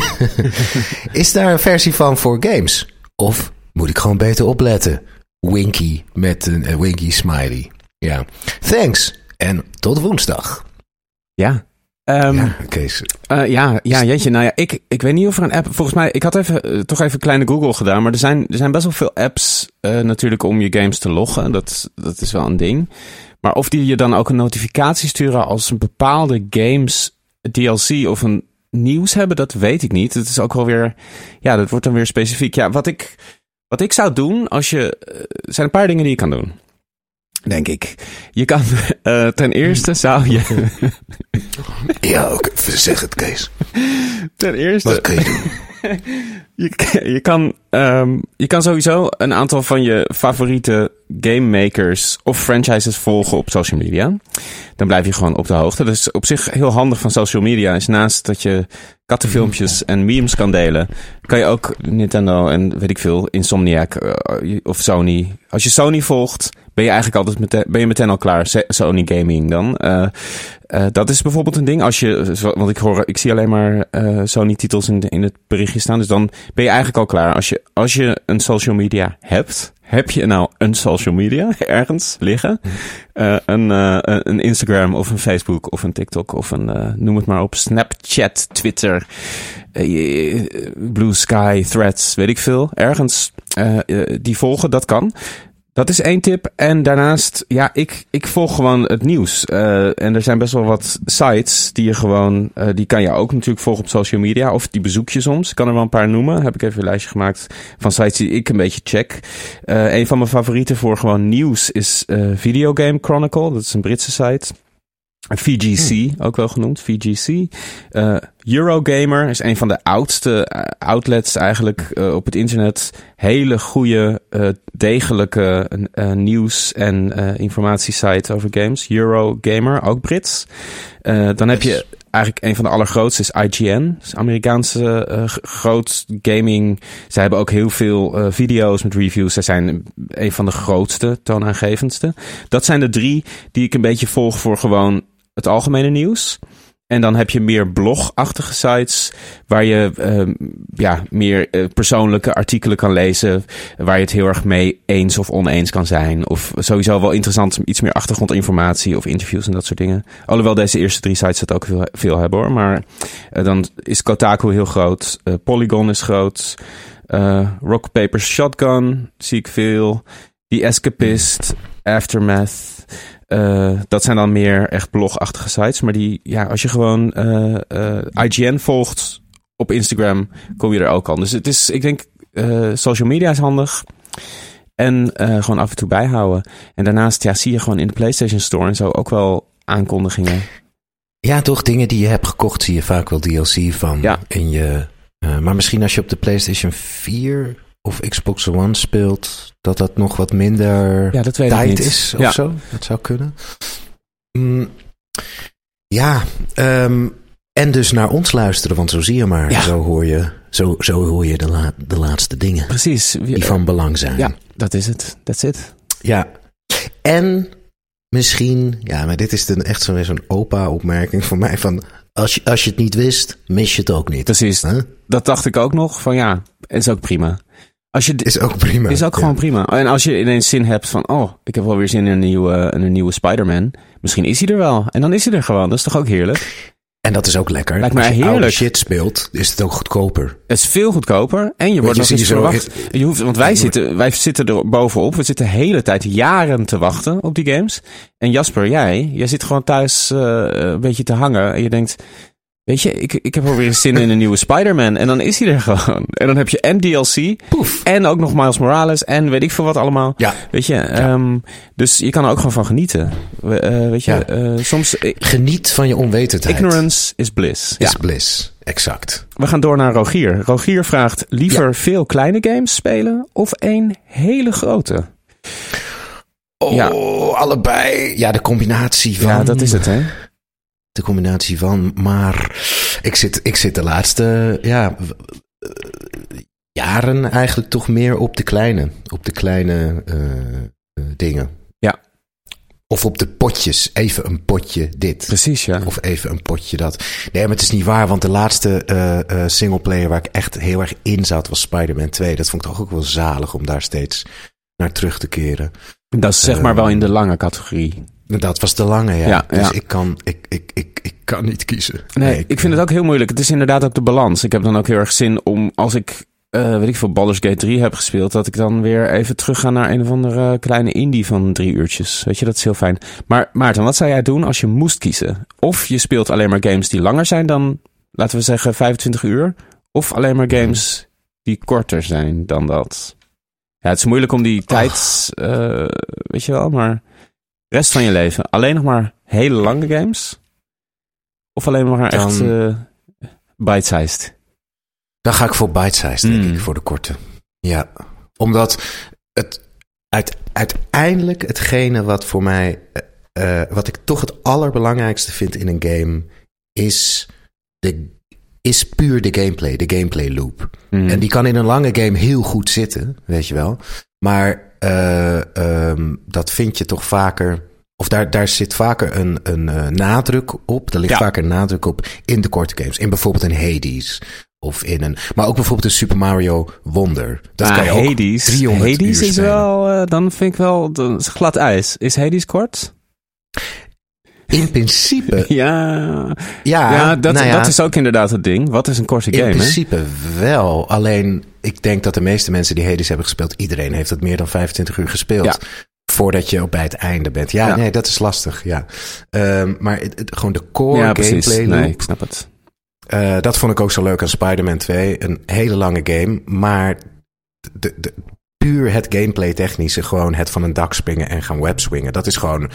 <laughs> Is daar een versie van voor games? Of moet ik gewoon beter opletten? Winky met een eh, winky smiley. Ja. Thanks en tot woensdag. Ja. Ehm, ja, Kees. Eh, ja, ja, jeetje. Nou ja, ik, ik weet niet of er een app... Volgens mij, ik had even, eh, toch even een kleine Google gedaan. Maar er zijn, er zijn best wel veel apps natuurlijk om je games te loggen. Dat, dat is wel een ding. Maar of die je dan ook een notificatie sturen als een bepaalde games DLC of een nieuws hebben, dat weet ik niet. Het is ook wel weer... Ja, dat wordt dan weer specifiek. Ja, wat ik, wat ik zou doen als je... eh, Er zijn een paar dingen die je kan doen. Denk ik. Je kan... <laughs> eh, ten eerste zou je... <laughs> Ja, oké, zeg het Kees. <laughs> ten eerste... Wat kun je doen? <laughs> Je, je, kan, ehm, je kan sowieso een aantal van je favoriete game makers of franchises volgen op social media. Dan blijf je gewoon op de hoogte. Dat is op zich heel handig van social media. Is naast dat je kattenfilmpjes en memes kan delen, kan je ook Nintendo en weet ik veel, Insomniac eh, of Sony. Als je Sony volgt, ben je eigenlijk altijd meteen, ben je meteen al klaar. Sony Gaming dan. Eh, eh, dat is bijvoorbeeld een ding. Als je, want ik hoor, ik zie alleen maar eh, Sony-titels in, in het berichtje staan. Dus dan ben je eigenlijk al klaar. Als je, als je een social media hebt, heb je nou een social media <laughs> ergens liggen? Eh, een, een Instagram of een Facebook of een TikTok of een, noem het maar op, Snapchat, Twitter, Blue Sky, Threads, weet ik veel. Ergens die volgen, dat kan. Dat is één tip. En daarnaast, ja, ik, ik volg gewoon het nieuws. Eh, en er zijn best wel wat sites die je gewoon, eh, die kan je ook natuurlijk volgen op social media. Of die bezoek je soms. Ik kan er wel een paar noemen. Heb ik even een lijstje gemaakt van sites die ik een beetje check. Eh, een van mijn favorieten voor gewoon nieuws is Videogame Chronicle. Dat is een Britse site. VGC, ook wel genoemd, VGC. Eh, Eurogamer is een van de oudste eh, outlets eigenlijk eh, op het internet. Hele goede, eh, degelijke nieuws- en informatiesite over games. Eurogamer, ook Brits. Dan heb je eigenlijk een van de allergrootste is IGN. Een Amerikaanse g- groot gaming. Zij hebben ook heel veel video's met reviews. Zij zijn een van de grootste, toonaangevendste. Dat zijn de drie die ik een beetje volg voor gewoon het algemene nieuws. En dan heb je meer blogachtige sites waar je ehm, ja, meer eh, persoonlijke artikelen kan lezen. Waar je het heel erg mee eens of oneens kan zijn. Of sowieso wel interessant, iets meer achtergrondinformatie of interviews en dat soort dingen. Alhoewel deze eerste drie sites dat ook veel, veel hebben hoor. Maar eh, dan is Kotaku heel groot. eh, Polygon is groot. Rock Paper Shotgun zie ik veel. The Escapist. Aftermath. Eh, dat zijn dan meer echt blogachtige sites. Maar die, ja, als je gewoon eh, eh, IGN volgt op Instagram, kom je er ook aan. Dus het is, ik denk, social media is handig. En gewoon af en toe bijhouden. En daarnaast ja, zie je gewoon in de PlayStation Store en zo ook wel aankondigingen. Ja, toch dingen die je hebt gekocht, zie je vaak wel DLC van. Ja. In je, maar misschien als je op de PlayStation 4 of Xbox One speelt, dat dat nog wat minder Ja, dat weet ik tijd niet. is of Ja. zo. Dat zou kunnen. Mm, ja, ehm, en dus naar ons luisteren, want zo zie je maar. Ja. Zo, hoor je, zo, zo hoor je de, la- de laatste dingen Precies. die van belang zijn. Ja, dat is het. That's it. Ja. En misschien, ja, maar dit is dan echt zo'n zo'n opa-opmerking voor mij van... Als je, als je het niet wist, mis je het ook niet. Precies. Huh? Dat dacht ik ook nog. Van ja, is ook prima. Als je, Is ook prima. is ook Ja. gewoon prima. En als je ineens zin hebt van, oh, ik heb wel weer zin in een nieuwe, in een nieuwe Spider-Man. Misschien is hij er wel. En dan is hij er gewoon. Dat is toch ook heerlijk? En dat is ook lekker. Lijkt mij als je oude heerlijk. shit speelt, is het ook goedkoper. Het is veel goedkoper. En je wordt je, nog eens verwacht. Je hoeft, want wij zitten, wij zitten er bovenop. We zitten de hele tijd jaren te wachten op die games. En Jasper, jij, jij zit gewoon thuis eh, een beetje te hangen. En je denkt, weet je, ik, ik heb wel weer zin in een nieuwe Spider-Man. En dan is hij er gewoon. En dan heb je en DLC. Poef. En ook nog Miles Morales. En weet ik veel wat allemaal. Ja. Weet je, ehm, dus je kan er ook gewoon van genieten. We, eh, weet je, Ja. eh, soms... Geniet van je onwetendheid. ignorance is bliss. is bliss. Exact. We gaan door naar Rogier. Rogier vraagt liever veel kleine games spelen of één hele grote? Oh, allebei. Ja, de combinatie van... Ja, dat is het, hè? De combinatie van. Maar ik zit, ik zit de laatste ja, eh, jaren eigenlijk toch meer op de kleine. Op de kleine eh, eh, dingen. Ja. Of op de potjes. Even een potje dit. Precies, ja. Of even een potje dat. Nee, maar het is niet waar, want de laatste singleplayer waar ik echt heel erg in zat was Spider-Man 2. Dat vond ik toch ook wel zalig om daar steeds naar terug te keren. Dat is zeg maar wel in de lange categorie. Dat was te lange, ja. Ja, dus ja. Ik, kan, ik, ik, ik, ik kan niet kiezen. Nee, ik vind het ook heel moeilijk. Het is inderdaad ook de balans. Ik heb dan ook heel erg zin om, als ik, eh, weet ik veel, Baldur's Gate 3 heb gespeeld, dat ik dan weer even terug ga naar een of andere kleine indie van drie uurtjes. Weet je, dat is heel fijn. Maar Maarten, wat zou jij doen als je moest kiezen? Of je speelt alleen maar games die langer zijn dan, laten we zeggen, 25 uur. Of alleen maar games die korter zijn dan dat. Ja, het is moeilijk om die tijd, eh, weet je wel, maar rest van je leven alleen nog maar hele lange games? Of alleen maar Dan- echt eh, bite-sized? Dan ga ik voor bite-size, denk Mm. ik, voor de korte. Ja, omdat het uit, uiteindelijk hetgene wat voor mij, eh, eh, wat ik toch het allerbelangrijkste vind in een game, is, de, is puur de gameplay, de gameplay loop. Mm. En die kan in een lange game heel goed zitten, weet je wel. Maar eh, ehm, dat vind je toch vaker. Of daar, daar zit vaker een, een eh, nadruk op. Er ligt Ja. vaker een nadruk op in de korte games. In bijvoorbeeld een Hades. Of in een. Maar ook bijvoorbeeld een Super Mario Wonder. Dat Ah, kan je ook Hades, 300 Hades is wel, eh, dan vind ik wel, dat is glad ijs. Is Hades kort? In principe. <laughs> Ja, Ja, ja, dat, nou ja, dat is ook inderdaad het ding. Wat is een korte In game, hè? principe wel. Alleen ik denk dat de meeste mensen die Hades hebben gespeeld, iedereen heeft het meer dan 25 uur gespeeld. Ja. Voordat je op bij het einde bent. Ja, nee, dat is lastig. Ja. Ehm, maar het, het- gewoon de core Ja, precies. gameplay Nee, ik snap het. eh, dat vond ik ook zo leuk aan Spider-Man 2. Een hele lange game. Maar de, de, puur het gameplay technische. Gewoon het van een dak springen en gaan webswingen. Dat is gewoon.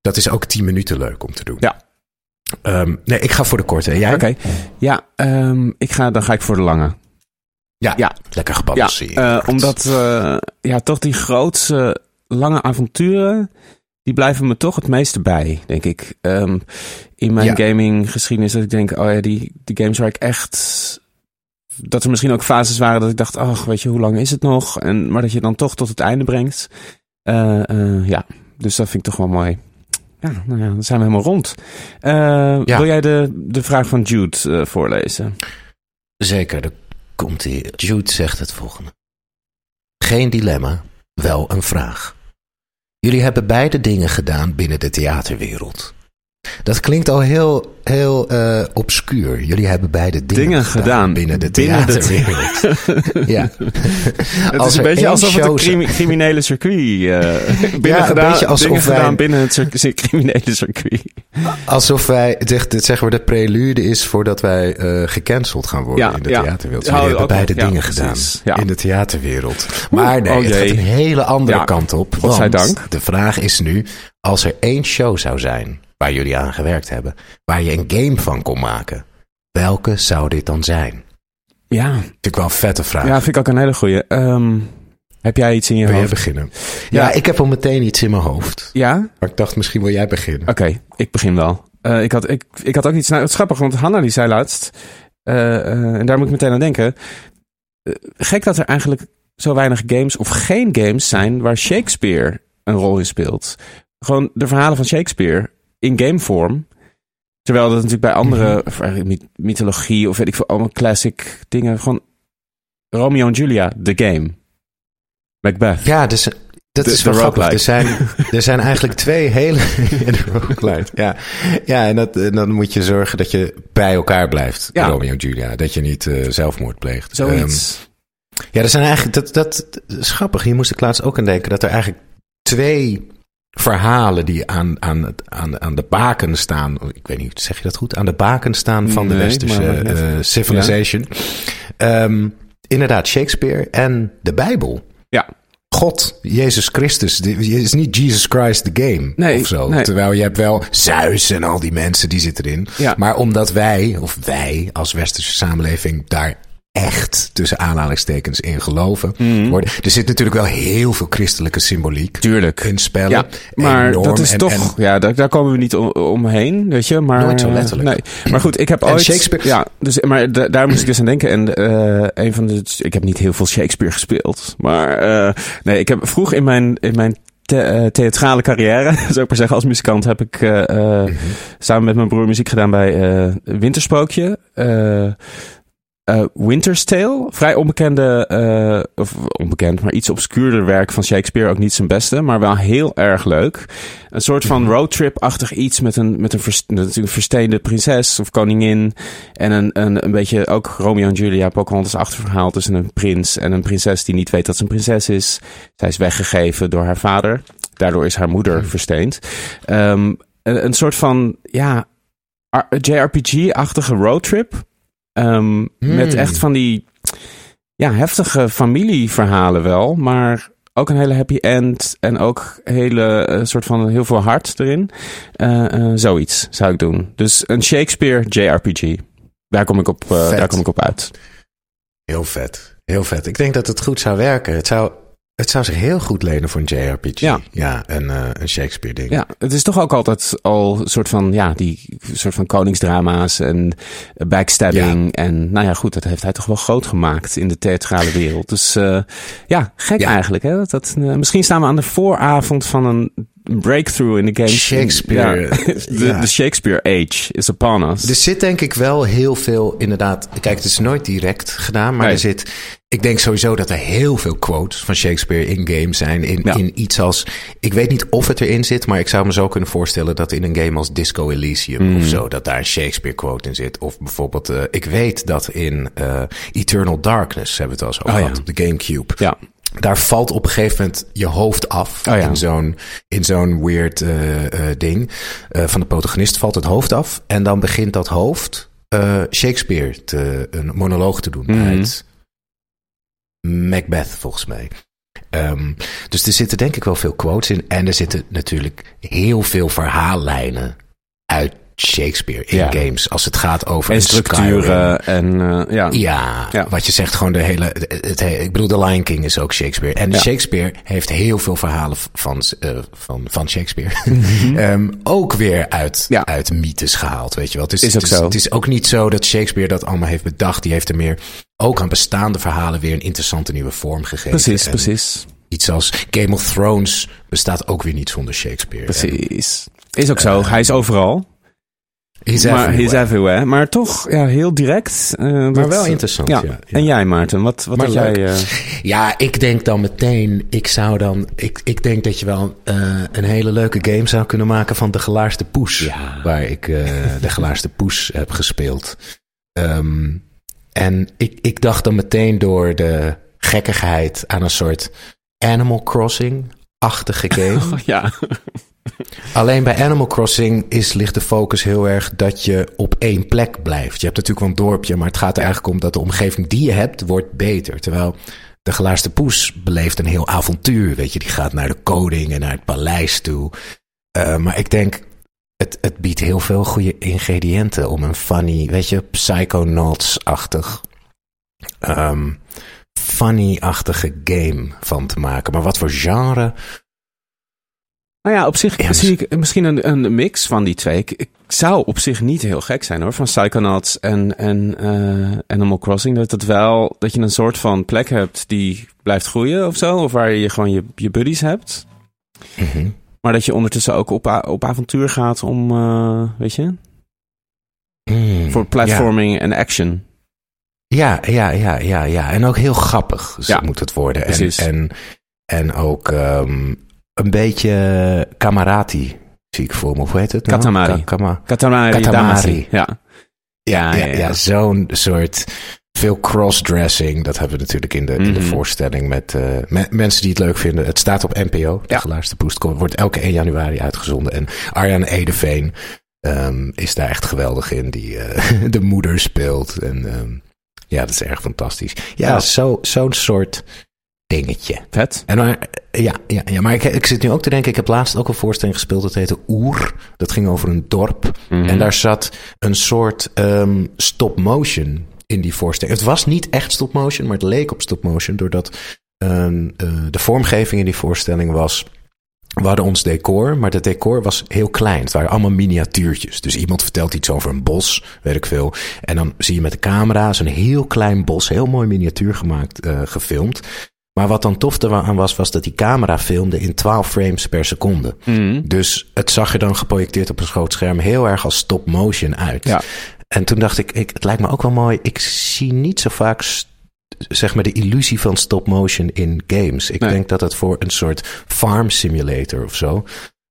Dat is ook 10 minuten leuk om te doen. Ja. Ehm, nee, ik ga voor de korte. Jij? Oké, ja, ehm, ik ga, dan ga ik voor de lange. Ja, Ja. lekker Ja, gebalanceerd. eh, omdat eh, ja, toch die grootse lange avonturen, die blijven me toch het meeste bij, denk ik. Ehm, in mijn Ja. gaming geschiedenis dat ik denk, oh ja, die, die games waar ik echt... Dat er misschien ook fases waren dat ik dacht, ach, weet je, hoe lang is het nog? En, maar dat je dan toch tot het einde brengt. Eh, eh, ja, dus dat vind ik toch wel mooi. Ja, nou ja, dan zijn we helemaal rond. Eh, Ja. Wil jij de, de vraag van Jude voorlezen? Zeker, daar komt hij. Jude zegt het volgende. Geen dilemma, wel een vraag. Jullie hebben beide dingen gedaan binnen de theaterwereld. Dat klinkt al heel, heel eh, obscuur. Jullie hebben beide dingen, Dingen gedaan binnen de binnen de theaterwereld. ja. <laughs> <laughs> Het Als is een beetje alsof het een crimi- criminele circuit... eh <laughs> binnen een gedaan, beetje alsof dingen wij- gedaan binnen het cir- criminele circuit. Alsof wij, zeg, dit zeggen we de prelude is voordat wij eh gecanceld gaan worden Ja, in de ja. theaterwereld. Ja, Jullie hebben ook beide dingen gedaan in de theaterwereld. Maar nee, oh het gaat een hele andere kant op. Want de vraag is nu, als er één show zou zijn waar jullie aan gewerkt hebben, waar je een game van kon maken, welke zou dit dan zijn? Ja, Vind ik wel een vette vraag. ja, vind ik ook een hele goeie. Ehm, heb jij iets in je Wil hoofd? beginnen? Ja, Ja. ik heb al meteen iets in mijn hoofd. Ja? Maar ik dacht, misschien wil jij beginnen. Oké, ik begin wel. Eh, ik, had, ik, ik had ook iets... Nou, het is grappig, want Hanna die zei laatst... eh, eh, en daar moet ik meteen aan denken. gek dat er eigenlijk zo weinig games of geen games zijn... waar Shakespeare een rol in speelt. Gewoon de verhalen van Shakespeare in gamevorm. Terwijl dat natuurlijk bij andere myth- mythologie... of weet ik veel, allemaal classic dingen... gewoon Romeo en Julia, the game. Macbeth. Ja, dus dat De- is wel grappig. Er zijn, <laughs> er zijn eigenlijk twee hele... <laughs> de ja. Ja, en, dat, en dan moet je zorgen dat je bij elkaar blijft, Ja. Romeo en Julia. Dat je niet eh, zelfmoord pleegt. Zoiets. Ehm, ja, er zijn eigenlijk... Dat, dat, dat is grappig. Hier moest ik laatst ook aan denken. Dat er eigenlijk twee verhalen die aan, aan, het- aan, aan de baken staan... Ik weet niet, zeg je dat goed? Aan de baken staan van de westerse eh, civilization. Ehm, inderdaad, Shakespeare en de Bijbel. ja. God, Jezus Christus. Het is niet Jesus Christ the game Nee, of zo. nee. Terwijl je hebt wel Zeus en al die mensen die zitten erin. Ja. Maar omdat wij, of wij als westerse samenleving daar echt tussen aanhalingstekens in geloven. Worden. Er zit natuurlijk wel heel veel christelijke symboliek Mhm. Tuurlijk. in spellen. Ja, maar Enorm. dat is En- toch, en- ja, daar, daar komen we niet om, omheen, weet je. Maar, Nooit zo letterlijk. Nee. Maar goed, ik heb En ooit... Shakespeare- Ja, dus, maar da- daar moest ik dus aan denken. En eh, een van de... Ik heb niet heel veel Shakespeare gespeeld. Maar eh, nee, ik heb vroeg in mijn, in mijn the- eh, theatrale carrière, <laughs> zou ik maar zeggen, als muzikant, heb ik Mhm. samen met mijn broer muziek gedaan bij Wintersprookje. Eh, Winter's Tale, vrij onbekende, eh, of onbekend, maar iets obscuurder werk van Shakespeare. Ook niet zijn beste, maar wel heel erg leuk. Een soort van roadtrip-achtig iets met een, met een, vers, natuurlijk een versteende prinses of koningin. En een, een, een beetje ook Romeo en Julia, Pocahontas achterverhaal tussen een prins en een prinses die niet weet dat ze een prinses is. Zij is weggegeven door haar vader. Daardoor is haar moeder versteend. Ehm, een, een soort van, ja, JRPG-achtige roadtrip. Ehm, Met echt van die ja, heftige familieverhalen wel, maar ook een hele happy end en ook hele eh, soort van heel veel hart erin. Eh, eh, zoiets zou ik doen. Dus een Shakespeare JRPG. Daar kom ik op, daar kom ik op uit. Heel vet. Heel vet. Ik denk dat het goed zou werken. Het zou, het zou zich heel goed lenen voor een JRPG. Ja. ja een, eh, een Shakespeare ding. Ja, het is toch ook altijd al een soort van, ja, die soort van koningsdrama's en backstabbing. En nou ja, goed, dat heeft hij toch wel groot gemaakt in de theatrale wereld. Dus eh, ja, gek Ja. eigenlijk. Hè? Dat, eh, misschien staan we aan de vooravond van een breakthrough in de game. Shakespeare, <laughs> Ja, de, ja. de Shakespeare age is upon us. Er zit denk ik wel heel veel, inderdaad. Kijk, het is nooit direct gedaan, maar Nee. er zit. Ik denk sowieso dat er heel veel quotes van Shakespeare in games zijn. In, Ja. in iets als. Ik weet niet of het erin zit, maar ik zou me zo kunnen voorstellen dat in een game als Disco Elysium of zo, dat daar een Shakespeare quote in zit. Of bijvoorbeeld, eh, ik weet dat in eh, Eternal Darkness, hebben we het al over Oh, gehad, op de Gamecube. ja, Daar valt op een gegeven moment je hoofd af. Oh ja. In zo'n in zo'n weird eh, eh, ding. Eh, van de protagonist valt het hoofd af. En dan begint dat hoofd Shakespeare te, een monoloog te doen. Mhm. Uit Macbeth, volgens mij. Ehm, dus er zitten denk ik wel veel quotes in. En er zitten natuurlijk heel veel verhaallijnen uit Shakespeare in Ja. games. Als het gaat over en Skyrim. structuren en eh, ja. Ja, Ja. wat je zegt, gewoon de hele. Het, het- ik bedoel, The Lion King is ook Shakespeare. En Ja. Shakespeare heeft heel veel verhalen van, eh, van, van Shakespeare. <laughs> Ehm, ook weer uit, uit mythes gehaald, weet je wel. Het is, Is ook het, is, zo. het is ook niet zo dat Shakespeare dat allemaal heeft bedacht. Die heeft er meer ook aan bestaande verhalen weer een interessante nieuwe vorm gegeven. Precies, En precies. Iets als Game of Thrones bestaat ook weer niet zonder Shakespeare. Precies. Is ook zo. Hij is overal. He's maar everywhere. he's everywhere. Maar toch, ja, heel direct. eh, Maar dat- wel interessant, ja. ja. En jij, Maarten, wat, wat Maar had jij... eh, <laughs> Ja, ik denk dan meteen, ik zou dan, ik, ik denk dat je wel eh, een hele leuke game zou kunnen maken van de gelaarste poes. Ja. Waar ik de gelaarste poes heb gespeeld. Ehm, en ik, ik dacht dan meteen door de gekkigheid aan een soort Animal Crossing-achtige <laughs> game. ja. <laughs> Alleen bij Animal Crossing is, ligt de focus heel erg dat je op één plek blijft. Je hebt natuurlijk wel een dorpje, maar het gaat er eigenlijk om dat de omgeving die je hebt, wordt beter. Terwijl de gelaarste poes beleeft een heel avontuur. Weet je, die gaat naar de koning en naar het paleis toe. Uh, maar ik denk, het, het biedt heel veel goede ingrediënten om een funny, weet je, Psychonauts-achtig, um, funny-achtige game van te maken. Maar wat voor genre? Nou ja, op zich Ja, zie ik misschien een, een mix van die twee. Ik, ik zou op zich niet heel gek zijn hoor, van Psychonauts en, en eh, Animal Crossing. Dat het wel, dat je een soort van plek hebt die blijft groeien of zo. Of waar je gewoon je, je buddies hebt. Mm-hmm. Maar dat je ondertussen ook op, op avontuur gaat om, eh, weet je, Mm, voor platforming en action. Ja, ja, ja, ja, ja. En ook heel grappig Ja, moet het worden. En, precies. en, en ook ehm, een beetje kamarati zie ik voor me. Hoe heet het? nou? Katamari. Ka- Katamari, Katamari. Ja. ja, ja, ja, ja, ja. zo'n soort veel crossdressing. Dat hebben we natuurlijk in de, in de Mhm. voorstelling met eh, me- mensen die het leuk vinden. Het staat op NPO. De Ja. Gelaarste Poest wordt elke 1 januari uitgezonden. En Arjan Edeveen ehm, is daar echt geweldig in. Die eh, <laughs> de moeder speelt. En ehm, ja, dat is erg fantastisch. Ja, Ja. zo- zo'n soort dingetje. Vet. En maar, ja, ja, ja, maar ik, ik zit nu ook te denken. Ik heb laatst ook een voorstelling gespeeld. Dat heette Oer. Dat ging over een dorp. Mhm. En daar zat een soort ehm, stop-motion in die voorstelling. Het was niet echt stop-motion, maar het leek op stop-motion. Doordat ehm, eh, de vormgeving in die voorstelling was... We hadden ons decor, maar het decor was heel klein. Het waren allemaal miniatuurtjes. Dus iemand vertelt iets over een bos, weet ik veel. En dan zie je met de camera zo'n heel klein bos, heel mooi miniatuur gemaakt, eh, gefilmd. Maar wat dan tof eraan was, was dat die camera filmde in 12 frames per seconde. Mhm. Dus het zag er dan geprojecteerd op een groot scherm heel erg als stop motion uit. Ja. En toen dacht ik, ik, het lijkt me ook wel mooi. Ik zie niet zo vaak zeg maar de illusie van stop motion in games. Ik Nee. denk dat het voor een soort farm simulator of zo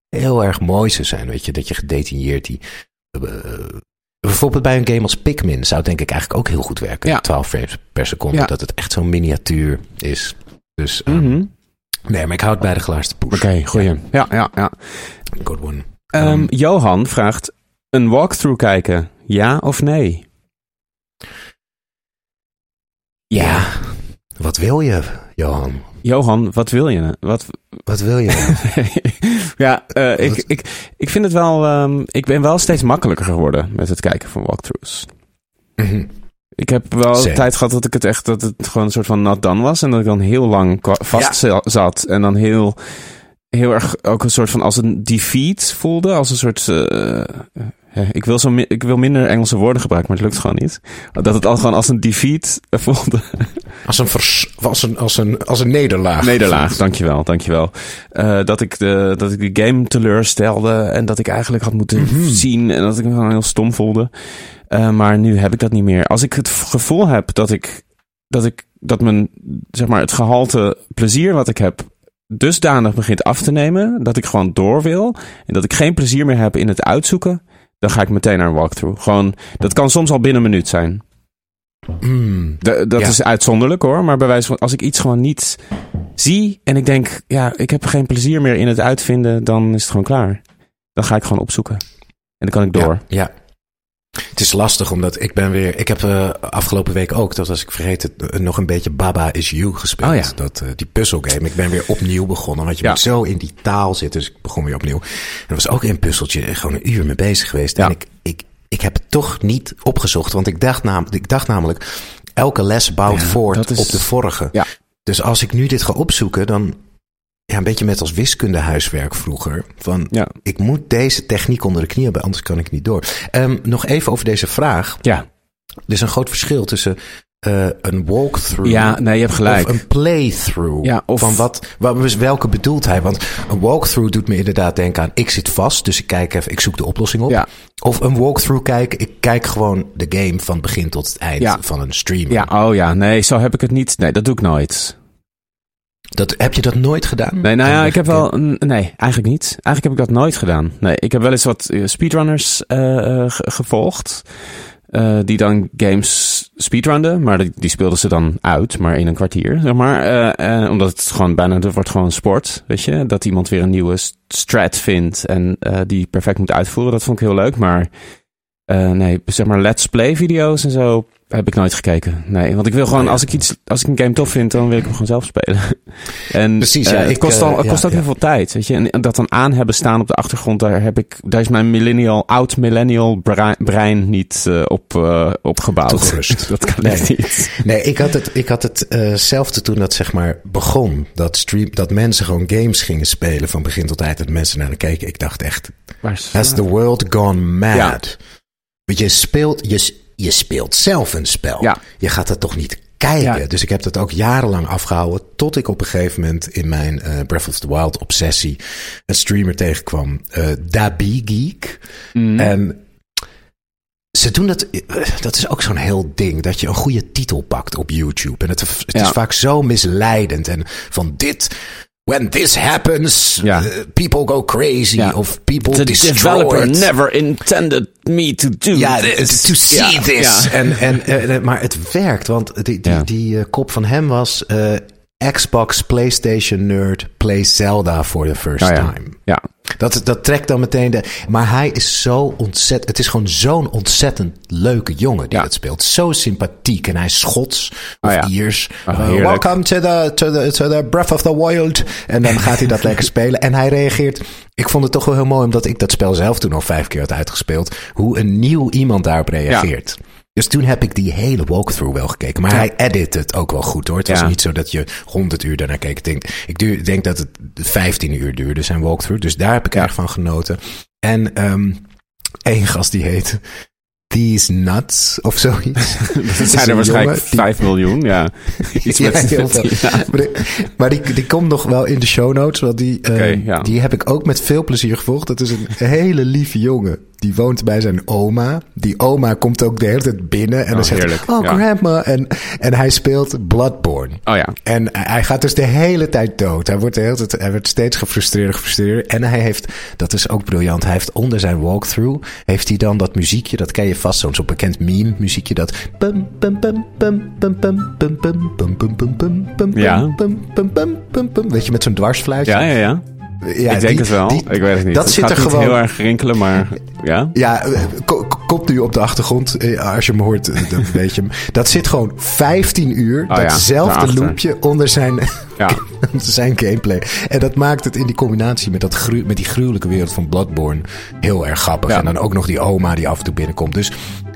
heel erg mooi zou zijn. Weet je, dat je gedetailleerd die. eh, bijvoorbeeld bij een game als Pikmin zou het denk ik eigenlijk ook heel goed werken. Ja. 12 frames per seconde. Ja. Dat het echt zo'n miniatuur is. Dus ehm, Mhm. nee, maar ik houd bij de glaarste poes. Oké, goeie. Ja, ja, ja. Good one. Ehm, Ehm, Johan vraagt, een walkthrough kijken, ja of nee? Ja. Wat wil je, Johan? Johan, wat wil je? Wat, Wat wil je? <laughs> ja, eh, ik, ik, ik vind het wel... ehm, ik ben wel steeds makkelijker geworden met het kijken van walkthroughs. Mhm. Ik heb wel tijd gehad dat ik het echt... dat het gewoon een soort van not done was. En dat ik dan heel lang vast za- zat. En dan heel... Heel erg ook een soort van als een defeat voelde. Als een soort... eh, ik, wil zo ik wil minder Engelse woorden gebruiken, maar het lukt gewoon niet. Dat het al gewoon als een defeat <laughs> voelde. Als een, vers, als een, als een, als een nederlaag. Nederlaag, dankjewel, dankjewel. Eh dat, ik de, dat ik de game teleurstelde en dat ik eigenlijk had moeten Mhm. zien en dat ik me gewoon heel stom voelde. Eh, maar nu heb ik dat niet meer. Als ik het gevoel heb dat ik, dat ik, dat mijn, zeg maar, het gehalte plezier wat ik heb dusdanig begint af te nemen, dat ik gewoon door wil en dat ik geen plezier meer heb in het uitzoeken, dan ga ik meteen naar een walkthrough. Gewoon, dat kan soms al binnen een minuut zijn. Mm. De- dat Ja. is uitzonderlijk hoor, maar bij wijze van als ik iets gewoon niet zie en ik denk, ja, ik heb geen plezier meer in het uitvinden, dan is het gewoon klaar. Dan ga ik gewoon opzoeken. En dan kan ik door. Ja, ja. Het is lastig omdat ik ben weer. Ik heb eh, afgelopen week ook, dat was ik vergeten, eh, nog een beetje Baba is You gespeeld. Oh ja. dat, eh, die puzzelgame. Ik ben weer opnieuw begonnen. Want je Ja. moet zo in die taal zitten. Dus ik begon weer opnieuw. En dat was ook een puzzeltje. Gewoon een uur mee bezig geweest. Ja. En ik, ik, ik heb het toch niet opgezocht. Want ik dacht, nam, ik dacht namelijk. Elke les bouwt voort is- op de vorige. Ja. Dus als ik nu dit ga opzoeken, dan. Ja, een beetje met als wiskundehuiswerk vroeger. Van Ja. ik moet deze techniek onder de knie hebben, anders kan ik niet door. Ehm, nog even over deze vraag. Ja. Er is een groot verschil tussen eh, een walkthrough. Ja, nee, je hebt gelijk. Of een playthrough. Ja, of- Van wat, wat, welke bedoelt hij? Want een walkthrough doet me inderdaad denken aan... ik zit vast, dus ik kijk even, ik zoek de oplossing op. Ja. Of een walkthrough kijken, ik kijk gewoon de game van begin tot het eind Ja. van een stream. Ja, oh ja, nee, zo heb ik het niet. Nee, dat doe ik nooit. Dat, heb je dat nooit gedaan? Nee, nou ja, ik heb wel. Nee, eigenlijk niet. Eigenlijk heb ik dat nooit gedaan. Nee, ik heb wel eens wat eh, speedrunners eh, eh, ge- gevolgd. eh, die dan games speedrunnen, maar die, die speelden ze dan uit, maar in een kwartier, zeg maar. Eh, eh, omdat het gewoon bijna, het wordt gewoon sport, weet je. Dat iemand weer een nieuwe st- strat vindt en eh, die perfect moet uitvoeren, dat vond ik heel leuk. Maar eh, nee, zeg maar let's play video's en zo heb ik nooit gekeken. Nee, want ik wil gewoon, ja. als ik iets, als ik een game tof vind, dan wil ik hem gewoon zelf spelen. <laughs> en Precies, ja, het ik, kost, al, het ja, kost ook ja. heel veel tijd, weet je. En, dat dan aan hebben staan op de achtergrond, daar heb ik, daar is mijn millennial, oud millennial brein, brein niet op, eh, opgebouwd. <laughs> Dat kan Nee. echt niet. Nee, ik had het, ik had het eh, zelfde toen dat zeg maar begon. Dat, stream, dat mensen gewoon games gingen spelen van begin tot eind. Dat mensen naar de keken. Ik dacht echt, Waar is- has the world gone mad? Ja. Want je speelt, je, je speelt zelf een spel. Ja. Je gaat dat toch niet kijken? Ja. Dus ik heb dat ook jarenlang afgehouden. Tot ik op een gegeven moment in mijn eh, Breath of the Wild obsessie een streamer tegenkwam. eh Dabi Geek. Mm. En ze doen dat. eh, Dat is ook zo'n heel ding. Dat je een goede titel pakt op YouTube. En het, het is Ja. vaak zo misleidend. En van dit. When this happens, Ja. eh, people go crazy. Ja. Of people The destroy developer it. never intended me to do Ja, this. to see this. En, en, en, maar het werkt, want die, die, die eh, kop van hem was... eh, Xbox, PlayStation nerd, play Zelda for the first ja. time. Ja, Dat, dat trekt dan meteen de... Maar hij is zo ontzettend... Het is gewoon zo'n ontzettend leuke jongen die Ja. het speelt. Zo sympathiek. En hij is Schots of Oh ja. Iers. Oh, Uh, heerlijk. welcome to the, to, the, to the Breath of the Wild. En dan gaat hij dat lekker <laughs> spelen. En hij reageert... Ik vond het toch wel heel mooi, omdat ik dat spel zelf toen al vijf keer had uitgespeeld. Hoe een nieuw iemand daarop reageert. Dus toen heb ik die hele walkthrough wel gekeken. Maar Ja. hij edit het ook wel goed hoor. Het was Ja. niet zo dat je 100 uur daarnaar keek. Ik denk, ik duur- denk dat het 15 uur duurde, zijn walkthrough. Dus daar heb ik erg van genoten. En ehm één gast die heet These Nuts of zoiets. <laughs> dat <laughs> zijn er waarschijnlijk jongen die- 5 miljoen, ja. <laughs> Iets Ja, met, heel veel. ja. Maar, die, maar die, die komt nog wel in de show notes. Want die, eh, ja. die heb ik ook met veel plezier gevolgd. Dat is een hele lieve jongen die woont bij zijn oma. Die oma komt ook de hele tijd binnen en dan zegt hij, oh grandma. En, en hij speelt Bloodborne. Oh ja. En hij gaat dus de hele tijd dood. Hij wordt, de hele tijd, hij wordt steeds gefrustreerd, gefrustreerd. En hij heeft, dat is ook briljant, hij heeft onder zijn walkthrough, heeft hij dan dat muziekje, dat ken je vast, zo'n zo bekend meme muziekje, dat... Ja. Weet je, met zo'n dwarsfluitje. Ja, ja, ja. Ja, ik denk die- het wel. die- ik weet het niet. Dat het zit er niet gewoon... heel erg rinkelen, maar ja. Ja, eh, ko- ko- komt nu op de achtergrond. Eh, Als je hem hoort, eh, dan <laughs> weet je hem. Dat zit gewoon 15 uur. Oh datzelfde loopje onder zijn, Ja. <laughs> zijn gameplay. En dat maakt het in die combinatie met, dat met die gruwelijke wereld van Bloodborne heel erg grappig. Ja. En dan ook nog die oma die af en toe binnenkomt. Dus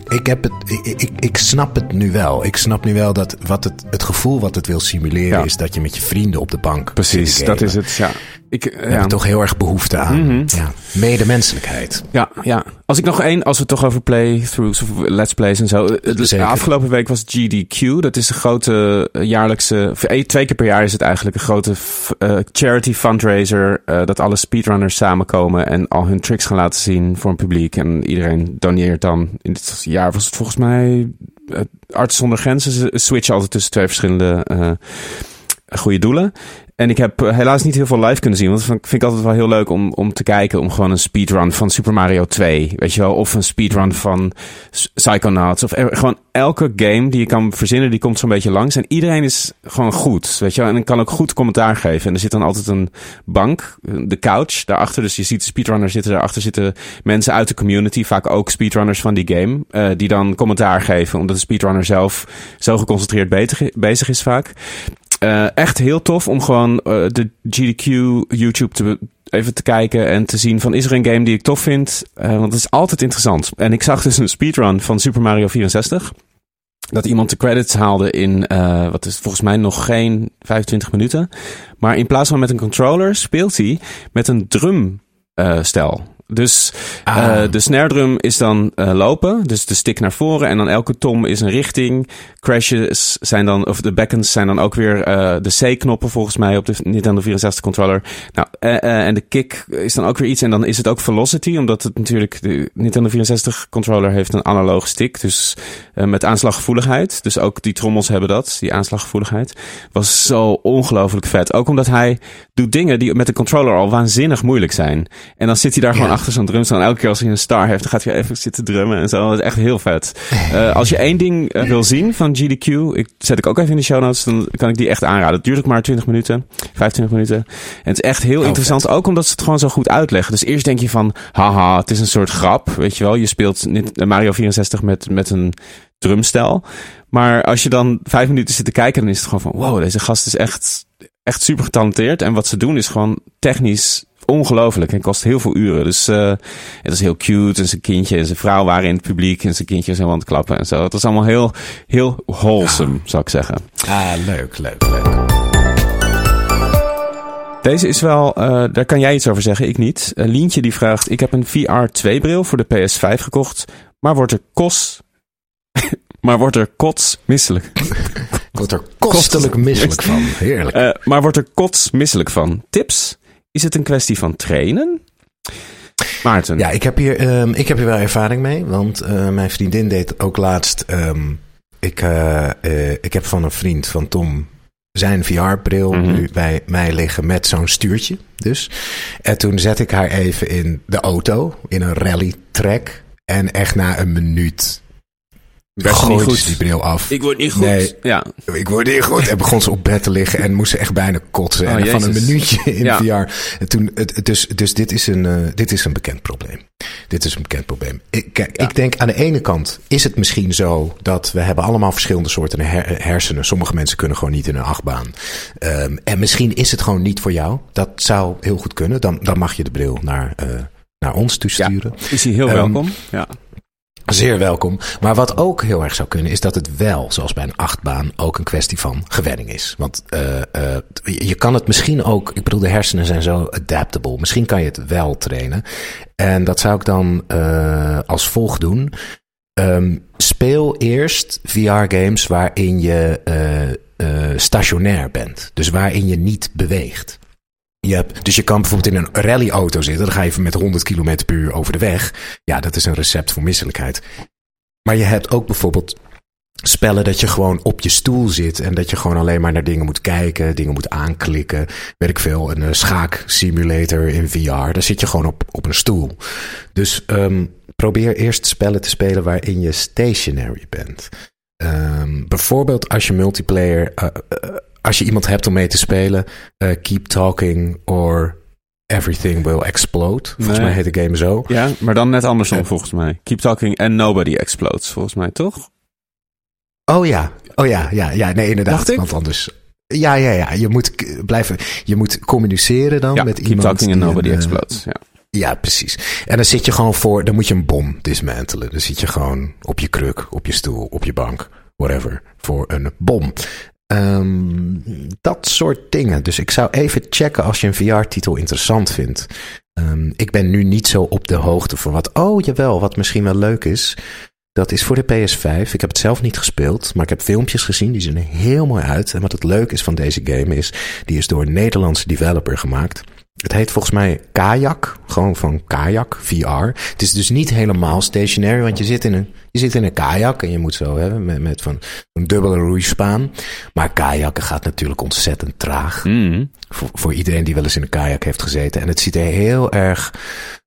ik, heb het, ik, ik, ik snap het nu wel. Ik snap nu wel dat wat het, het gevoel wat het wil simuleren Ja. is dat je met je vrienden op de bank. Precies, dat is het. Ja. Ik, eh, We ja. toch heel erg behoefte aan Mhm. ja, medemenselijkheid. Ja, ja. Als ik nog één, als we het toch over playthroughs of let's plays en zo. eh, De afgelopen week was GDQ. Dat is een grote eh, jaarlijkse, twee keer per jaar is het eigenlijk een grote charity fundraiser. dat alle speedrunners samenkomen en al hun tricks gaan laten zien voor een publiek. En iedereen doneert dan. In dit jaar was het volgens mij Arts zonder Grenzen. Ze switchen altijd tussen twee verschillende goede doelen. En ik heb eh, helaas niet heel veel live kunnen zien. Want ik- vind ik altijd wel heel leuk om, om te kijken. Om gewoon een speedrun van Super Mario 2. Weet je wel? Of een speedrun van Psychonauts. Of gewoon elke game die je kan verzinnen, die komt zo'n beetje langs. En iedereen is gewoon goed. Weet je wel? En kan ook goed commentaar geven. En er zit dan altijd een bank, de couch daarachter. Dus je ziet de speedrunners zitten. Daarachter zitten mensen uit de community. Vaak ook speedrunners van die game. eh, die dan commentaar geven. Omdat de speedrunner zelf zo geconcentreerd bezig is vaak. Eh, echt heel tof om gewoon eh, de GDQ YouTube te, even te kijken en te zien van is er een game die ik tof vind? Eh, want het is altijd interessant. En ik zag dus een speedrun van Super Mario 64. Dat iemand de credits haalde in, wat is volgens mij nog geen 25 minuten. Maar in plaats van met een controller speelt hij met een drumstel. Dus Ah. eh, de snare drum is dan eh, lopen, dus de stick naar voren en dan elke tom is een richting. Crashes zijn dan, of de beckons zijn dan ook weer eh, de C-knoppen volgens mij op de Nintendo 64 controller. Nou, en de kick is dan ook weer iets en dan is het ook velocity, omdat het natuurlijk, de Nintendo 64 controller heeft een analoge stick, dus met aanslaggevoeligheid. Dus ook die trommels hebben dat, die aanslaggevoeligheid. Was zo ongelooflijk vet. Ook omdat hij doet dingen die met de controller al waanzinnig moeilijk zijn. En dan zit hij daar gewoon Ja. Achter zo'n drumstel. En elke keer als hij een star heeft, dan gaat hij even zitten drummen en zo. Dat is echt heel vet. <laughs> Eh, als je één ding eh, wil zien van GDQ, ik zet ik ook even in de show notes, dan kan ik die echt aanraden. Het duurt ook maar 20 minuten, 25 minuten. En het is echt heel Oh, interessant, ook omdat ze het gewoon zo goed uitleggen. Dus eerst denk je van, haha, het is een soort grap, weet je wel. Je speelt niet- Mario 64 met, met een drumstel. Maar als je dan vijf minuten zit te kijken, dan is het gewoon van, wow, deze gast is echt, echt super getalenteerd. En wat ze doen is gewoon technisch ongelooflijk en kost heel veel uren. Dus eh het is heel cute en zijn kindje en zijn vrouw waren in het publiek en zijn kindje helemaal aan het klappen en zo. Het was allemaal heel, heel wholesome, zou ik zeggen. Ah, leuk, leuk, leuk. Deze is wel, eh, daar kan jij iets over zeggen, ik niet. Uh, Lientje die vraagt, ik heb een VR 2 bril voor de PS5 gekocht, maar wordt er kos... <laughs> maar wordt er kots misselijk. Ik word er kostelijk misselijk van. Heerlijk. Maar wordt er kots misselijk van? Tips? Is het een kwestie van trainen? Maarten. Ja, ik heb, hier, ehm, ik heb hier wel ervaring mee. Want eh, mijn vriendin deed ook laatst. ehm, ik, eh, eh, ik heb van een vriend van Tom zijn VR-bril Mhm. nu bij mij liggen met zo'n stuurtje. Dus. En toen zet ik haar even in de auto, in een rally-track. En echt na een minuut Werd ze niet goed? ze die bril af. Ik word niet goed. Nee. Ja. Ik word niet goed. En begon ze op bed te liggen en moest ze echt bijna kotsen. Oh, en van een minuutje in Ja. VR. En toen, dus dus dit, is een, eh, dit is een bekend probleem. Dit is een bekend probleem. Ik, kijk, Ja. ik denk aan de ene kant is het misschien zo dat we hebben allemaal verschillende soorten her- hersenen. Sommige mensen kunnen gewoon niet in een achtbaan. Ehm, en misschien is het gewoon niet voor jou. Dat zou heel goed kunnen. Dan, dan mag je de bril naar, eh, naar ons toesturen. Is hij heel Ehm, welkom? Ja. Zeer welkom. Maar wat ook heel erg zou kunnen, is dat het wel, zoals bij een achtbaan, ook een kwestie van gewenning is. Want eh, eh, je kan het misschien ook, ik bedoel, de hersenen zijn zo adaptable. Misschien kan je het wel trainen. En dat zou ik dan eh, als volgt doen. Ehm, speel eerst VR-games waarin je stationair bent. Dus waarin je niet beweegt. Je dus je kan bijvoorbeeld in een rallyauto zitten. Dan ga je even met 100 km per uur over de weg. Ja, dat is een recept voor misselijkheid. Maar je hebt ook bijvoorbeeld spellen dat je gewoon op je stoel zit. En dat je gewoon alleen maar naar dingen moet kijken. Dingen moet aanklikken. Weet ik veel. Een eh, schaaksimulator in VR. Daar zit je gewoon op, op een stoel. Dus ehm, probeer eerst spellen te spelen waarin je stationary bent. Ehm, bijvoorbeeld als je multiplayer. eh, eh, als je iemand hebt om mee te spelen. eh, keep talking or everything will explode. Volgens Nee. mij heet de game zo. ja, maar dan net andersom Eh. volgens mij. Keep talking and nobody explodes volgens mij, toch? Oh ja, oh ja, ja, ja, nee, inderdaad. Dacht ik? Want anders. Ja, ja, ja. Je moet blijven. Je moet communiceren dan ja, met keep iemand. talking and nobody een, eh, explodes. Ja. Ja, precies. En dan zit je gewoon voor. Dan moet je een bom dismantelen. Dan zit je gewoon op je kruk, op je stoel, op je bank, whatever, voor een bom. Ehm, dat soort dingen. Dus ik zou even checken als je een VR-titel interessant vindt. Ehm, ik ben nu niet zo op de hoogte van wat. Oh, jawel, wat misschien wel leuk is. Dat is voor de PS5. Ik heb het zelf niet gespeeld, maar ik heb filmpjes gezien. Die zien er heel mooi uit. En wat het leuk is van deze game is, die is door een Nederlandse developer gemaakt. Het heet volgens mij Kajak. Gewoon van Kajak, VR. Het is dus niet helemaal stationary, want je zit in een, je zit in een kajak en je moet zo hebben met, met van een dubbele roeispaan. Maar kajakken gaat natuurlijk ontzettend traag. Mm. Voor, voor iedereen die wel eens in een kajak heeft gezeten. En het ziet er heel erg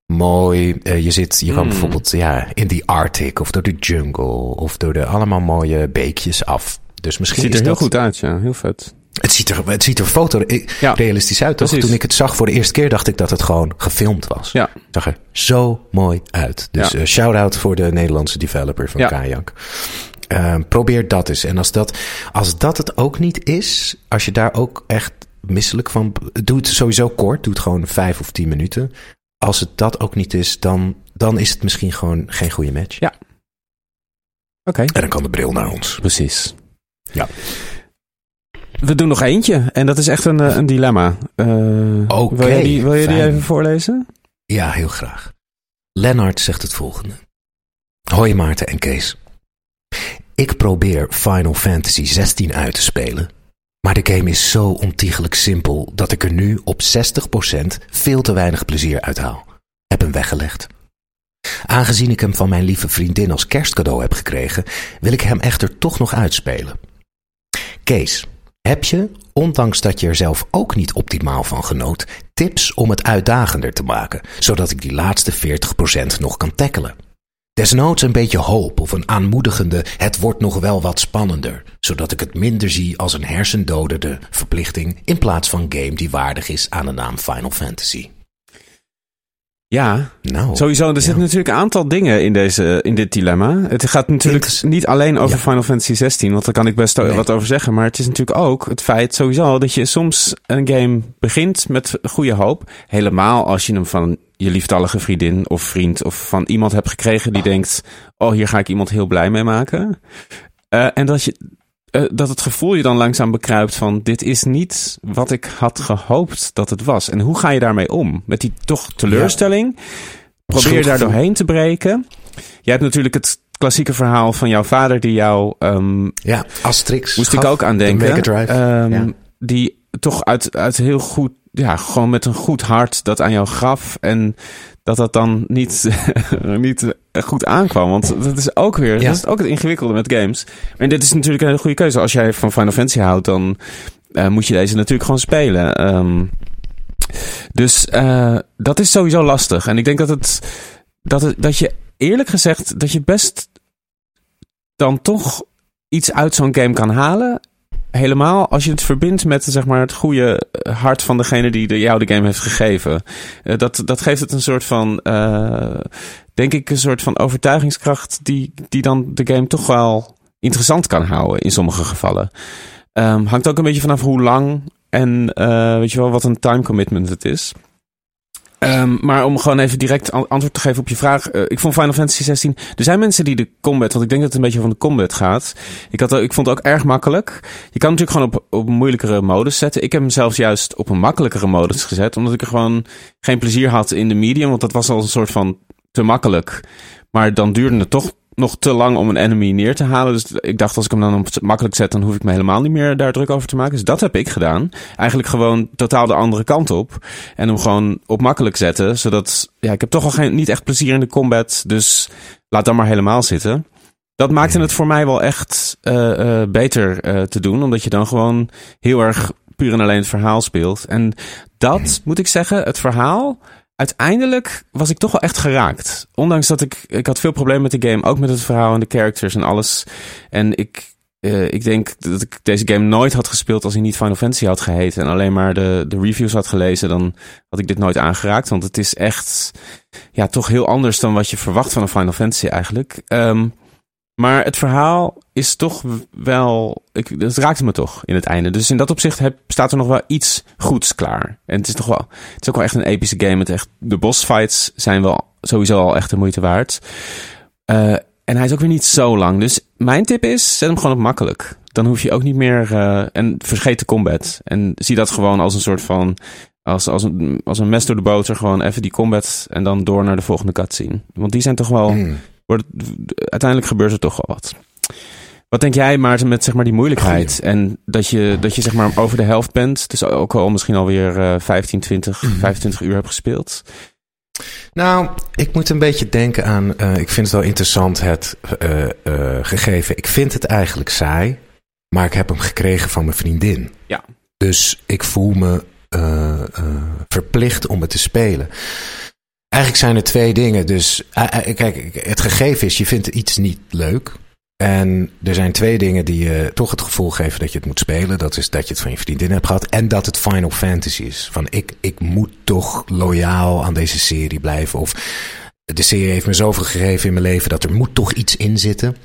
mooi. eh, je zit, je kan Mm. bijvoorbeeld ja, in die Arctic of door de jungle of door de allemaal mooie beekjes af. Dus misschien Ziet is er heel dat, goed uit, ja. Heel vet. Het ziet er, het ziet er foto Ja. realistisch uit. Toch? Toen ik het zag voor de eerste keer, dacht ik dat het gewoon gefilmd was. Ja. Het zag er zo mooi uit. Dus Ja. eh, shout-out voor de Nederlandse developer van Ja. Kajak. Ehm, probeer dat eens. En als dat, als dat het ook niet is, als je daar ook echt misselijk van... Doe het sowieso kort. Doe het gewoon vijf of tien minuten. Als het dat ook niet is, dan, dan is het misschien gewoon geen goede match. Ja. Oké. En dan kan de bril naar ons. Precies. Ja. We doen nog eentje. En dat is echt een, eh, een dilemma. Oké, wil je die, wil je die even voorlezen? Ja, heel graag. Lennart zegt het volgende. Hoi Maarten en Kees. Ik probeer Final Fantasy 16 uit te spelen, maar de game is zo ontiegelijk simpel dat ik er nu op 60% veel te weinig plezier uit haal. Heb hem weggelegd. Aangezien ik hem van mijn lieve vriendin als kerstcadeau heb gekregen, wil ik hem echter toch nog uitspelen. Kees, heb je, ondanks dat je er zelf ook niet optimaal van genoot, tips om het uitdagender te maken, zodat ik die laatste 40% nog kan tackelen? Desnoods een beetje hoop of een aanmoedigende het wordt nog wel wat spannender, zodat ik het minder zie als een hersendodende verplichting in plaats van game die waardig is aan de naam Final Fantasy. Ja, Nou, sowieso. Er ja. zitten natuurlijk een aantal dingen in, deze, in dit dilemma. Het gaat natuurlijk Inter- niet alleen over Ja. Final Fantasy 16, want daar kan ik best Nee. wat over zeggen. Maar het is natuurlijk ook het feit sowieso dat je soms een game begint met goede hoop. Helemaal als je hem van je lieftallige vriendin of vriend of van iemand hebt gekregen die denkt: Oh, hier ga ik iemand heel blij mee maken. Eh, en dat je. Eh, dat het gevoel je dan langzaam bekruipt van dit is niet wat ik had gehoopt dat het was. En hoe ga je daarmee om? Met die toch teleurstelling. Probeer daar doorheen te breken. Jij hebt natuurlijk het klassieke verhaal van jouw vader die jou ehm, Ja, Asterix. moest ik ook aan de denken. Drive. Ehm, Ja. Die toch uit, uit heel goed, ja, gewoon met een goed hart dat aan jou gaf. En dat dat dan niet, <laughs> niet goed aankwam. Want dat is ook weer, Ja. dat is ook het ingewikkelde met games. En dit is natuurlijk een hele goede keuze. Als jij van Final Fantasy houdt, dan eh, moet je deze natuurlijk gewoon spelen. Ehm, dus eh, dat is sowieso lastig. En ik denk dat het, dat het, dat je eerlijk gezegd, dat je best dan toch iets uit zo'n game kan halen. Helemaal als je het verbindt met zeg maar, het goede eh, hart van degene die de, jou de game heeft gegeven. Eh, dat, dat geeft het een soort van, eh, denk ik, een soort van overtuigingskracht die, die dan de game toch wel interessant kan houden in sommige gevallen. Ehm, hangt ook een beetje vanaf hoe lang en weet je wel wat een time commitment het is. Ehm, maar om gewoon even direct an- antwoord te geven op je vraag. eh, ik vond Final Fantasy 16. Er zijn mensen die de combat, want ik denk dat het een beetje van de combat gaat. Ik, had, ik vond het ook erg makkelijk. Je kan natuurlijk gewoon op, op moeilijkere modus zetten. Ik heb hem zelfs juist op een makkelijkere modus gezet. Omdat ik er gewoon geen plezier had in de medium. Want dat was al een soort van te makkelijk. Maar dan duurde het toch nog te lang om een enemy neer te halen. Dus ik dacht, als ik hem dan op makkelijk zet, dan hoef ik me helemaal niet meer daar druk over te maken. Dus dat heb ik gedaan. Eigenlijk gewoon totaal de andere kant op. En hem gewoon op makkelijk zetten. Zodat, ja, ik heb toch al geen, niet echt plezier in de combat. Dus laat dan maar helemaal zitten. Dat maakte het voor mij wel echt eh, eh, beter eh, te doen. Omdat je dan gewoon heel erg puur en alleen het verhaal speelt. En dat, moet ik zeggen, het verhaal uiteindelijk was ik toch wel echt geraakt. Ondanks dat ik, ik had veel problemen met de game, ook met het verhaal en de characters en alles. En ik, eh, ik denk dat ik deze game nooit had gespeeld als hij niet Final Fantasy had geheten. En alleen maar de, de reviews had gelezen, dan had ik dit nooit aangeraakt. Want het is echt, ja, toch heel anders dan wat je verwacht van een Final Fantasy eigenlijk. Ehm, maar het verhaal is toch wel. Ik, het raakte me toch in het einde. Dus in dat opzicht heb, staat er nog wel iets goeds klaar. En het is toch wel. Het is ook wel echt een epische game. Het echt, de boss fights zijn wel sowieso al echt de moeite waard. Eh, en hij is ook weer niet zo lang. Dus mijn tip is: zet hem gewoon op makkelijk. Dan hoef je ook niet meer. eh, en vergeet de combat. En zie dat gewoon als een soort van. Als, als, een, als een mes door de boter. Gewoon even die combat. En dan door naar de volgende cutscene. Want die zijn toch wel Hmm. Wordt, uiteindelijk gebeurt er toch wel wat. Wat denk jij, Maarten, met zeg maar die moeilijkheid? En dat je, dat je zeg maar over de helft bent. Dus ook al misschien alweer eh 15, 20, 25 uur hebt gespeeld. Nou, ik moet een beetje denken aan. eh, ik vind het wel interessant, het eh, eh, gegeven. Ik vind het eigenlijk saai, maar ik heb hem gekregen van mijn vriendin. Ja. Dus ik voel me verplicht om het te spelen. Eigenlijk zijn er twee dingen. Dus eh, eh, kijk, het gegeven is: je vindt iets niet leuk. En er zijn twee dingen die je toch het gevoel geven dat je het moet spelen. Dat is dat je het van je vriendin hebt gehad. En dat het Final Fantasy is. Van ik, ik moet toch loyaal aan deze serie blijven. Of de serie heeft me zoveel gegeven in mijn leven dat er moet toch iets in zitten.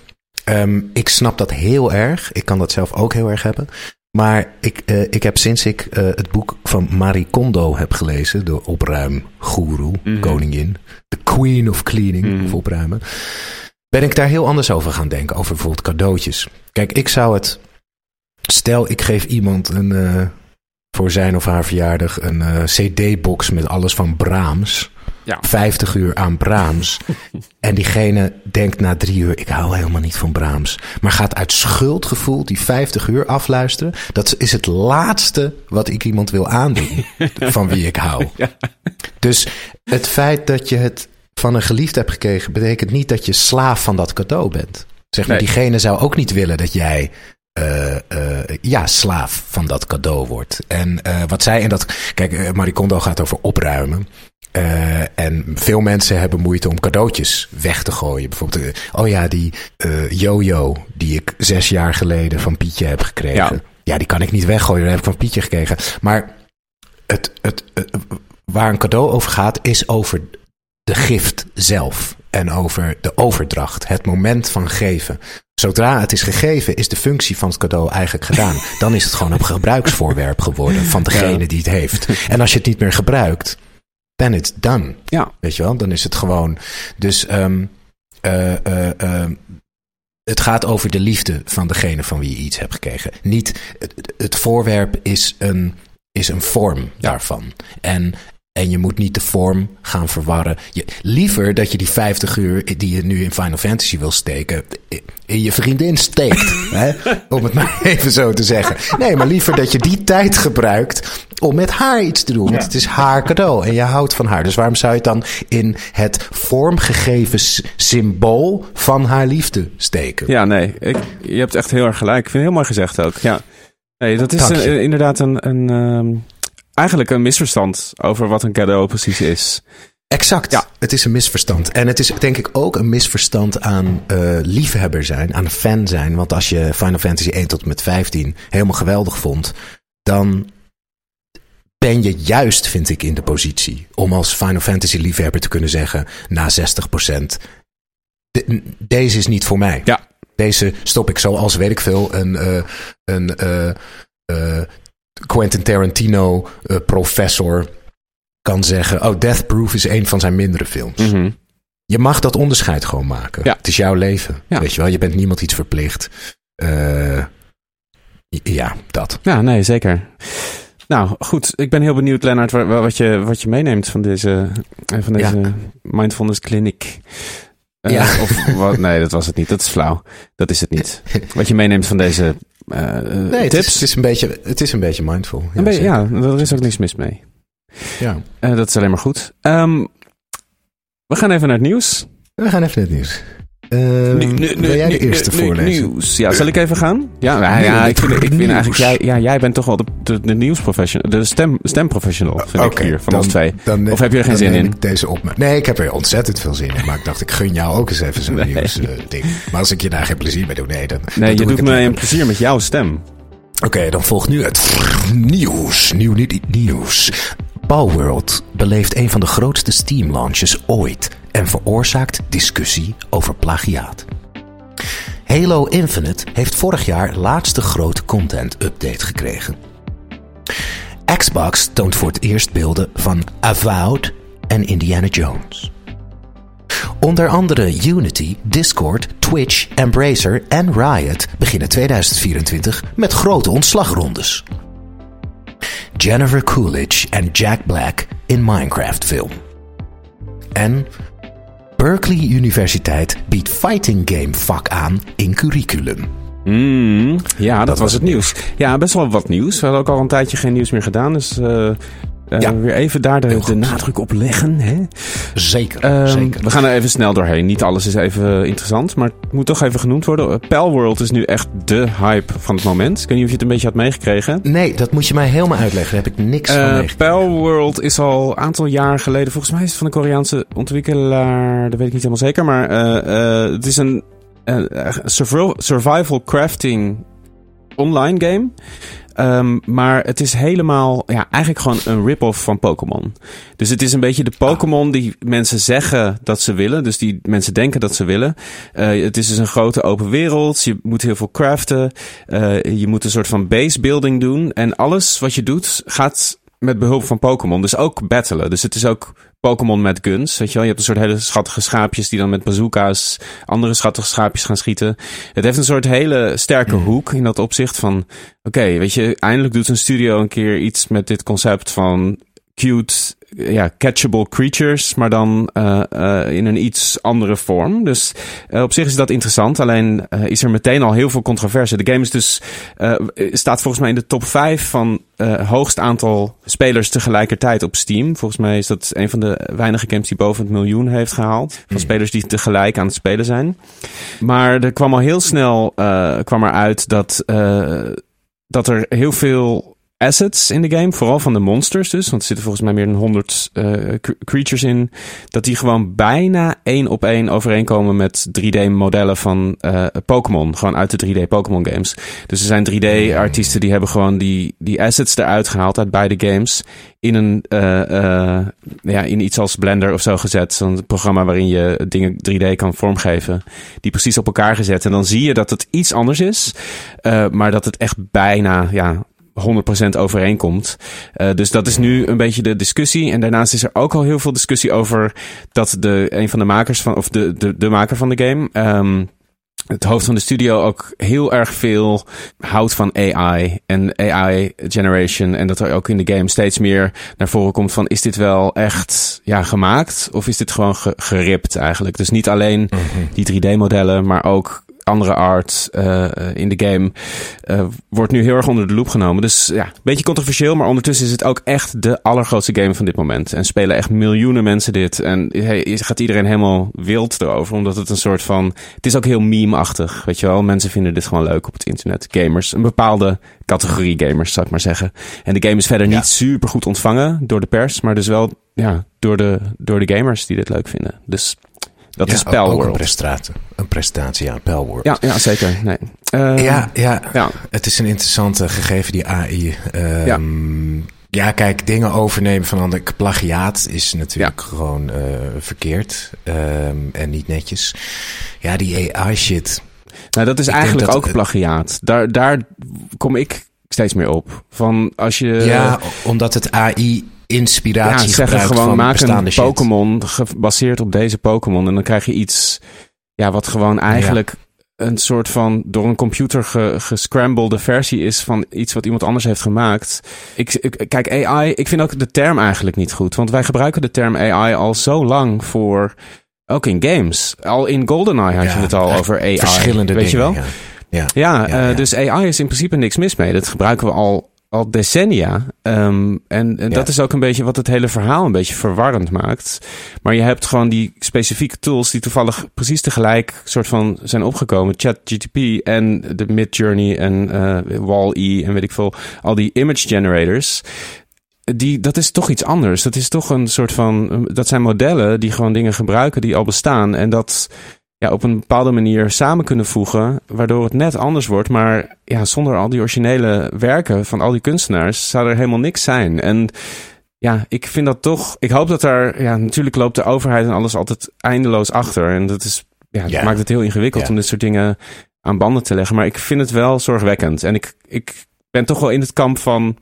Ehm, ik snap dat heel erg. Ik kan dat zelf ook heel erg hebben. Maar ik, eh, ik heb sinds ik eh, het boek van Marie Kondo heb gelezen, de opruimgoeroe, Mhm. koningin, de queen of cleaning, Mhm. of opruimen, ben ik daar heel anders over gaan denken, over bijvoorbeeld cadeautjes. Kijk, ik zou het, stel ik geef iemand een, eh, voor zijn of haar verjaardag een cd-box met alles van Brahms. Ja. 50 uur aan Brahms. <laughs> en diegene denkt na drie uur, ik hou helemaal niet van Brahms. Maar gaat uit schuldgevoel die 50 uur afluisteren. Dat is het laatste wat ik iemand wil aandoen <laughs> van wie ik hou. Dus het feit dat je het van een geliefde hebt gekregen, betekent niet dat je slaaf van dat cadeau bent. Zeg maar, Nee. diegene zou ook niet willen dat jij eh, eh, ja, slaaf van dat cadeau wordt. En eh, wat zij in dat. Kijk, Marie Kondo gaat over opruimen. Eh, en veel mensen hebben moeite om cadeautjes weg te gooien. Bijvoorbeeld, oh ja, die eh yo-yo die ik zes jaar geleden van Pietje heb gekregen. Ja. Ja. die kan ik niet weggooien, dat heb ik van Pietje gekregen. Maar het, het, het- waar een cadeau over gaat, is over de gift zelf. En over de overdracht, het moment van geven. Zodra het is gegeven, is de functie van het cadeau eigenlijk gedaan. <laughs> Dan is het gewoon een gebruiksvoorwerp geworden van degene Ja. die het heeft. En als je het niet meer gebruikt, then it's done. Ja. Weet je wel, dan is het gewoon. Dus ehm, eh, eh, ehm, het gaat over de liefde van degene van wie je iets hebt gekregen. Niet het, het voorwerp is een, is een vorm daarvan. En, en je moet niet de vorm gaan verwarren. Je, liever dat je die 50 uur die je nu in Final Fantasy wil steken. in je vriendin steekt. <laughs> hè? Om het maar even zo te zeggen. Nee, maar liever dat je die tijd gebruikt om met haar iets te doen. Want het is haar cadeau en je houdt van haar. Dus waarom zou je het dan in het vormgegeven symbool van haar liefde steken? Ja, nee, ik, je hebt echt heel erg gelijk. Ik vind het heel mooi gezegd ook. Ja. Nee, dat is inderdaad een, een ehm, eigenlijk een misverstand over wat een cadeau precies is. Exact. Ja. Het is een misverstand. En het is denk ik ook een misverstand aan eh, liefhebber zijn, aan fan zijn. Want als je Final Fantasy 1 tot en met 15 helemaal geweldig vond, dan ben je juist, vind ik, in de positie om als Final Fantasy liefhebber te kunnen zeggen na 60%. de- deze is niet voor mij. Ja. Deze stop ik zoals, weet ik veel, een, eh, een eh, Quentin Tarantino eh, professor kan zeggen... oh, Death Proof is een van zijn mindere films. Mhm. Je mag dat onderscheid gewoon maken. Ja. Het is jouw leven. Ja. Weet je wel, je bent niemand iets verplicht. Eh, ja, dat. Ja, nee, zeker. Nou, goed. Ik ben heel benieuwd, Lennart, wa- wa- wat je, wat je meeneemt van deze, eh, van deze Ja. mindfulness clinic. Ja. Of wat? Nee, dat was het niet. Dat is flauw. Dat is het niet. <laughs> Wat je meeneemt van deze eh, eh, Nee, het tips. is, het, is een beetje, het is een beetje mindful. Ja, Een beetje- zeker. ja, er is ook niks mis mee. ja. Eh, dat is alleen maar goed. Ehm, we gaan even naar het nieuws. We gaan even naar het nieuws. Eh, wil jij de eerste voorlezen? Nieuws. Ja, zal ik even gaan? Ja, ja ik, vind, ik vind eigenlijk, jij, ja, jij bent toch wel de, de, de nieuwsprofessional, de stem, stemprofessional, vind ik hier, van dan- ons twee. dan- Of heb je er geen zin in? deze op. Nee, ik heb er ontzettend veel zin in. Maar ik dacht, ik gun jou ook eens even zo'n Nee. nieuws eh, ding. Maar als ik je daar geen plezier mee doe, nee, dan. dan Nee, je doe doet me een plezier met jouw stem. Oké, dan volgt nu het nieuws. Nieuw, niet nieuws. Palworld beleeft een van de grootste Steam launches ooit en veroorzaakt discussie over plagiaat. Halo Infinite heeft vorig jaar laatste grote content update gekregen. Xbox toont voor het eerst beelden van Avowed en Indiana Jones. Onder andere Unity, Discord, Twitch, Embracer en Riot beginnen 2024 met grote ontslagrondes. Jennifer Coolidge en Jack Black in Minecraft film. En Berkeley Universiteit biedt fighting game vak aan in curriculum. Mm, ja, dat, was was het nieuws. Ja, best wel wat nieuws. We hadden ook al een tijdje geen nieuws meer gedaan. Dus eh, Ja. weer even daar de, nadruk op leggen. Hè? Zeker, Ehm, zeker. We gaan er even snel doorheen. Niet alles is even interessant, maar het moet toch even genoemd worden. Uh, Palworld is nu echt de hype van het moment. Ik weet niet of je het een beetje had meegekregen. Nee, dat moet je mij helemaal uitleggen. Daar heb ik niks van Uh, meegekregen. Palworld is al een aantal jaar geleden, volgens mij is het van de Koreaanse ontwikkelaar, dat weet ik niet helemaal zeker, maar eh, eh, het is een eh, survival crafting online game. Ehm, maar het is helemaal, ja, eigenlijk gewoon een rip-off van Pokémon. Dus het is een beetje de Pokémon die mensen zeggen dat ze willen. Dus die mensen denken dat ze willen. Eh, het is dus een grote open wereld. Je moet heel veel craften. Eh, je moet een soort van base building doen. En alles wat je doet gaat met behulp van Pokémon. Dus ook battlen. Dus het is ook Pokémon met guns. Weet je wel, je hebt een soort hele schattige schaapjes die dan met bazooka's andere schattige schaapjes gaan schieten. Het heeft een soort hele sterke hoek in dat opzicht van, oké, weet je, eindelijk doet een studio een keer iets met dit concept van cute, ja, catchable creatures, maar dan uh, uh, in een iets andere vorm. Dus uh, op zich is dat interessant. Alleen is er meteen al heel veel controverse. De game is dus staat volgens mij in de top 5 van hoogst aantal spelers tegelijkertijd op Steam. Volgens mij is dat een van de weinige games die boven het miljoen heeft gehaald. Van mm. spelers die tegelijk aan het spelen zijn. Maar er kwam al heel snel kwam er uit dat, dat er heel veel assets in de game, vooral van de monsters dus, want er zitten volgens mij meer dan 100 uh, eh, creatures in, dat die gewoon bijna één op één overeenkomen met 3D-modellen van uh, Pokémon, gewoon uit de 3D Pokémon games. Dus er zijn 3D-artiesten die hebben gewoon die, die assets eruit gehaald uit beide games in een uh, ja, in iets als Blender of zo gezet, zo'n programma waarin je dingen 3D kan vormgeven, die precies op elkaar gezet. En dan zie je dat het iets anders is, maar dat het echt bijna ja 100% overeenkomt. Uh, dus dat is nu een beetje de discussie. En daarnaast is er ook al heel veel discussie over dat de, een van de makers van, of de, de, de maker van de game, um, het hoofd van de studio ook heel erg veel houdt van AI en AI generation. En dat er ook in de game steeds meer naar voren komt van is dit wel echt ja, gemaakt of is dit gewoon geript eigenlijk. Dus niet alleen -hmm. die 3D modellen, maar ook andere art uh, in de game uh, wordt nu heel erg onder de loep genomen. Dus ja, een beetje controversieel, maar ondertussen is het ook echt de allergrootste game van dit moment. En spelen echt miljoenen mensen dit. En hey, gaat iedereen helemaal wild erover, omdat het een soort van... Het is ook heel meme-achtig, weet je wel. Mensen vinden dit gewoon leuk op het internet. Gamers, een bepaalde categorie gamers, zou ik maar zeggen. En de game is verder niet super goed ontvangen door de pers, maar dus wel ja, door, de, door de gamers die dit leuk vinden. Dus dat is Palworld. Ook een prestatie, een prestatie, ja, Palworld. Ja, ja zeker. Nee. Uh, ja, ja, ja, het is een interessante gegeven, die AI. Um, ja. Ja, kijk, dingen overnemen van ander plagiaat is natuurlijk gewoon uh, verkeerd um, en niet netjes. Ja, die AI-shit. Nou, dat is ik eigenlijk dat, ook plagiaat. Daar, daar kom ik steeds meer op. Van als je. Ja, omdat het AI inspiratie ja, zeggen gewoon, van maak een Pokémon gebaseerd op deze Pokémon. En dan krijg je iets ja, wat gewoon eigenlijk een soort van door een computer ge, gescramblede versie is van iets wat iemand anders heeft gemaakt. Ik, ik, kijk, AI, ik vind ook de term eigenlijk niet goed. Want wij gebruiken de term AI al zo lang voor, ook in games. Al in GoldenEye had je het al over AI. Verschillende weet dingen, je wel? Ja, ja, ja, uh, dus AI is in principe niks mis mee. Dat gebruiken we al al decennia. Um, en, en dat is ook een beetje wat het hele verhaal een beetje verwarrend maakt. Maar je hebt gewoon die specifieke tools die toevallig precies tegelijk soort van zijn opgekomen. ChatGTP en de Midjourney en uh, Wall-E en weet ik veel. Al die image generators. Die, dat is toch iets anders. Dat is toch een soort van. Dat zijn modellen die gewoon dingen gebruiken die al bestaan. En dat ja, op een bepaalde manier samen kunnen voegen, waardoor het net anders wordt. Maar ja, zonder al die originele werken van al die kunstenaars zou er helemaal niks zijn. En ja, ik vind dat toch. Ik hoop dat er. Ja, natuurlijk loopt de overheid en alles altijd eindeloos achter. En dat is. Ja, dat maakt het heel ingewikkeld om dit soort dingen aan banden te leggen. Maar ik vind het wel zorgwekkend. En ik, ik ben toch wel in het kamp van.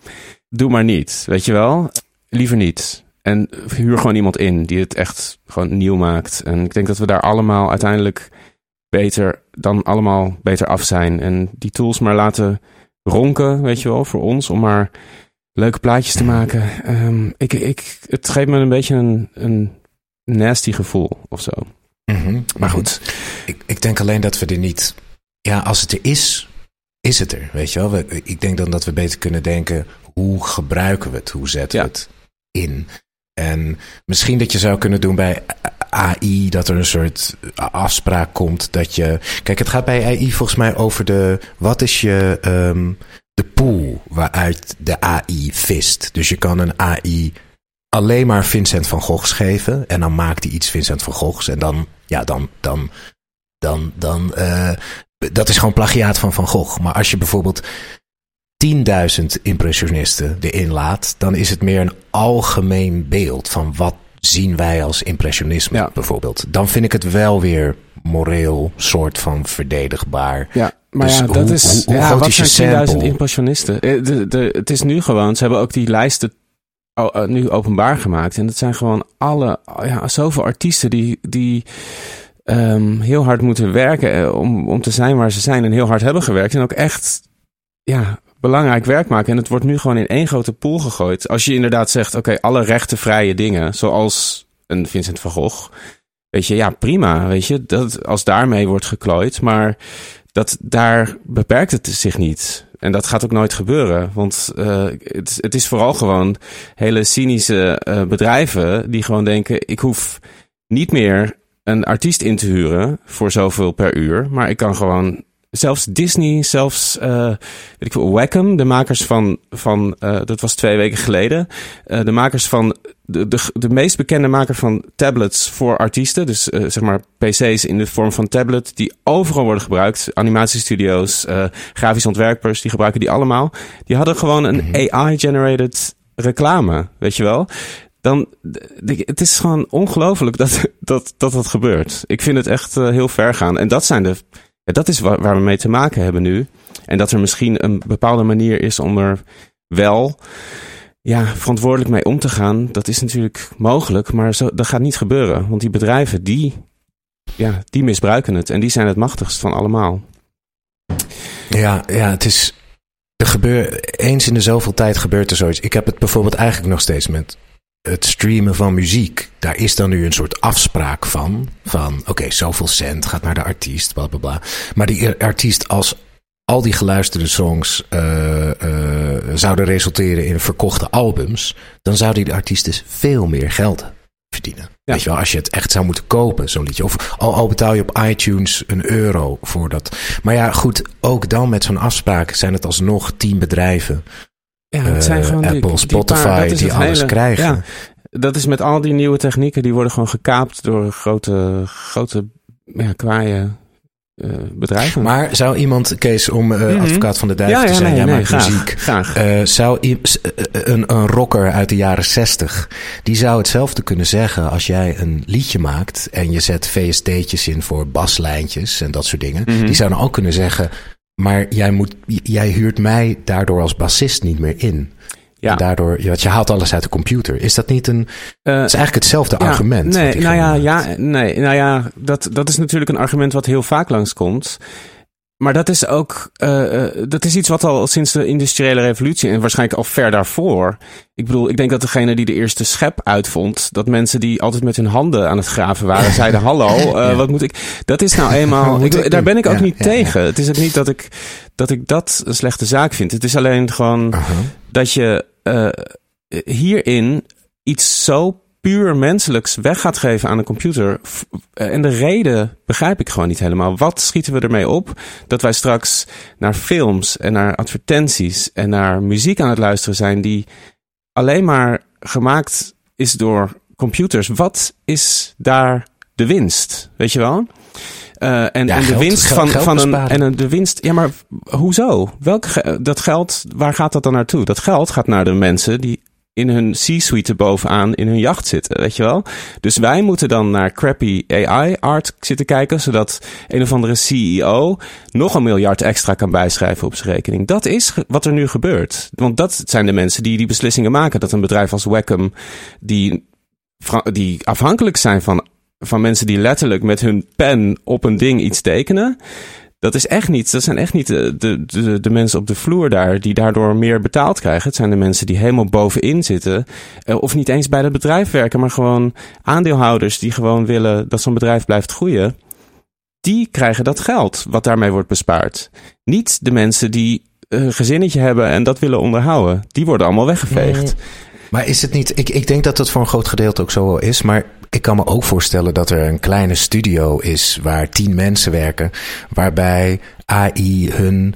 Doe maar niet. Weet je wel? Liever niet. En huur gewoon iemand in die het echt gewoon nieuw maakt. En ik denk dat we daar allemaal uiteindelijk beter dan allemaal beter af zijn. En die tools maar laten ronken, weet je wel, voor ons. Om maar leuke plaatjes te maken. Um, ik, ik, het geeft me een beetje een, een nasty gevoel of zo. Mm -hmm. Maar goed. Ik, ik denk alleen dat we er niet... Ja, als het er is, is het er, weet je wel. We, ik denk dan dat we beter kunnen denken... hoe gebruiken we het? Hoe zetten we het in? En misschien dat je zou kunnen doen bij AI, dat er een soort afspraak komt dat je. Kijk, het gaat bij AI volgens mij over de. Wat is je. Um, de pool waaruit de AI vist. Dus je kan een AI alleen maar Vincent van Goghs geven. En dan maakt hij iets Vincent van Goghs. En dan. Ja, dan. dan dan, dan uh, dat is gewoon plagiaat van Van Gogh. Maar als je bijvoorbeeld 10.000 impressionisten erin laat, dan is het meer een algemeen beeld van wat zien wij als impressionisme bijvoorbeeld. Dan vind ik het wel weer moreel soort van verdedigbaar. Ja, maar dus ja, dat is, hoe, hoe ja, wat zijn 10.000 impressionisten? Eh, de, de, het is nu gewoon, ze hebben ook die lijsten oh, nu openbaar gemaakt. En dat zijn gewoon alle, ja, zoveel artiesten die, die um, heel hard moeten werken eh, om, om te zijn waar ze zijn en heel hard hebben gewerkt. En ook echt, ja, belangrijk werk maken. En het wordt nu gewoon in één grote pool gegooid. Als je inderdaad zegt, oké, alle rechtenvrije dingen, zoals een Vincent van Gogh. Weet je, ja, prima, weet je, dat, als daarmee wordt geklooid. Maar dat, daar beperkt het zich niet. En dat gaat ook nooit gebeuren. Want uh, het, het, is vooral gewoon hele cynische uh, bedrijven die gewoon denken: ik hoef niet meer een artiest in te huren voor zoveel per uur. Maar ik kan gewoon. Zelfs Disney, zelfs uh, weet ik veel, Wacom, de makers van, van dat was twee weken geleden, de makers van de, de, de meest bekende maker van tablets voor artiesten. Dus uh, zeg maar PC's in de vorm van tablet, die overal worden gebruikt. Animatiestudio's, uh, grafisch ontwerpers, die gebruiken die allemaal. Die hadden gewoon een mm -hmm. AI-generated reclame, weet je wel. Dan, het is gewoon ongelooflijk dat, <laughs> dat, dat dat gebeurt. Ik vind het echt uh, heel ver gaan. En dat zijn de, dat is waar, waar we mee te maken hebben nu. En dat er misschien een bepaalde manier is om er wel ja, verantwoordelijk mee om te gaan, dat is natuurlijk mogelijk, maar zo, dat gaat niet gebeuren. Want die bedrijven, die, ja, die misbruiken het en die zijn het machtigst van allemaal. Ja, ja het is. Er gebeurt, eens in de zoveel tijd gebeurt er zoiets. Ik heb het bijvoorbeeld eigenlijk nog steeds met het streamen van muziek. Daar is dan nu een soort afspraak van. Van oké, okay, zoveel cent gaat naar de artiest, bla bla bla. Maar die artiest als al die geluisterde songs uh, uh, zouden resulteren in verkochte albums, dan zouden die artiesten veel meer geld verdienen. Ja. Weet je wel, als je het echt zou moeten kopen, zo'n liedje. Of al, al betaal je op iTunes een euro voor dat. Maar ja, goed, ook dan met zo'n afspraak zijn het alsnog tien bedrijven. Ja, het zijn gewoon Apple, die, Spotify, die, die alles hele, krijgen. Ja, dat is met al die nieuwe technieken, die worden gewoon gekaapt door grote, grote ja, kwaaien uh, bedrijven. Maar zou iemand, Kees, om uh, mm -hmm. advocaat van de duivel ja, te zijn, nee, jij nee, maakt graag, muziek. Graag. Uh, zou een, een rocker uit de jaren zestig, die zou hetzelfde kunnen zeggen als jij een liedje maakt en je zet VST'tjes in voor baslijntjes en dat soort dingen. Mm -hmm. Die zou dan ook kunnen zeggen, maar jij, moet, jij huurt mij daardoor als bassist niet meer in. Ja. En daardoor, je haalt alles uit de computer. Is dat niet een. Uh, is eigenlijk hetzelfde ja, argument. Nee, nou ja, ja, nee, nou ja, dat, dat is natuurlijk een argument wat heel vaak langskomt. Maar dat is ook, uh, dat is iets wat al sinds de industriële revolutie en waarschijnlijk al ver daarvoor. Ik bedoel, ik denk dat degene die de eerste schep uitvond, dat mensen die altijd met hun handen aan het graven waren, <laughs> zeiden: Hallo, uh, ja. wat moet ik? Dat is nou eenmaal. <laughs> ik, daar ben ik ook ja, niet ja, tegen. Het is ook niet dat ik, dat ik dat een slechte zaak vind. Het is alleen gewoon uh -huh. dat je hierin iets zo puur menselijks weg gaat geven aan een computer. En de reden begrijp ik gewoon niet helemaal. Wat schieten we ermee op dat wij straks naar films en naar advertenties en naar muziek aan het luisteren zijn die alleen maar gemaakt is door computers? Wat is daar de winst? Weet je wel? Uh, en, ja, en, de geld, winst geld, van, geld van een. En de winst. Ja, maar hoezo? Welk dat geld, waar gaat dat dan naartoe? Dat geld gaat naar de mensen die in hun C-suite bovenaan in hun jacht zitten, weet je wel? Dus wij moeten dan naar crappy AI-art zitten kijken, zodat een of andere CEO nog een miljard extra kan bijschrijven op zijn rekening. Dat is wat er nu gebeurt. Want dat zijn de mensen die die beslissingen maken. Dat een bedrijf als Wacom, die, die afhankelijk zijn van, van mensen die letterlijk met hun pen op een ding iets tekenen. Dat is echt niet, dat zijn echt niet de, de, de, mensen op de vloer daar die daardoor meer betaald krijgen. Het zijn de mensen die helemaal bovenin zitten. Of niet eens bij het bedrijf werken, maar gewoon aandeelhouders die gewoon willen dat zo'n bedrijf blijft groeien. Die krijgen dat geld wat daarmee wordt bespaard. Niet de mensen die een gezinnetje hebben en dat willen onderhouden. Die worden allemaal weggeveegd. Maar is het niet, ik, ik denk dat het voor een groot gedeelte ook zo is, maar ik kan me ook voorstellen dat er een kleine studio is waar tien mensen werken, waarbij AI hun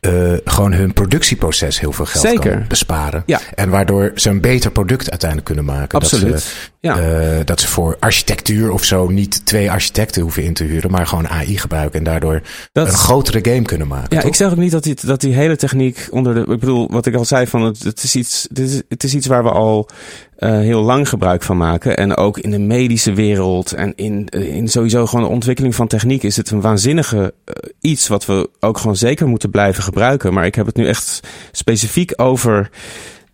uh, gewoon hun productieproces heel veel geld Zeker. kan besparen. Ja. En waardoor ze een beter product uiteindelijk kunnen maken. Absoluut. Dat ze, ja. uh, dat ze voor architectuur of zo niet twee architecten hoeven in te huren, maar gewoon AI gebruiken en daardoor dat, een grotere game kunnen maken. Ja, toch? ik zeg ook niet dat die, dat die hele techniek onder de. Ik bedoel, wat ik al zei, van het, het is iets. Het is, het is iets waar we al uh, heel lang gebruik van maken. En ook in de medische wereld en in, in sowieso gewoon de ontwikkeling van techniek is het een waanzinnige uh, iets wat we ook gewoon zeker moeten blijven gebruiken. Maar ik heb het nu echt specifiek over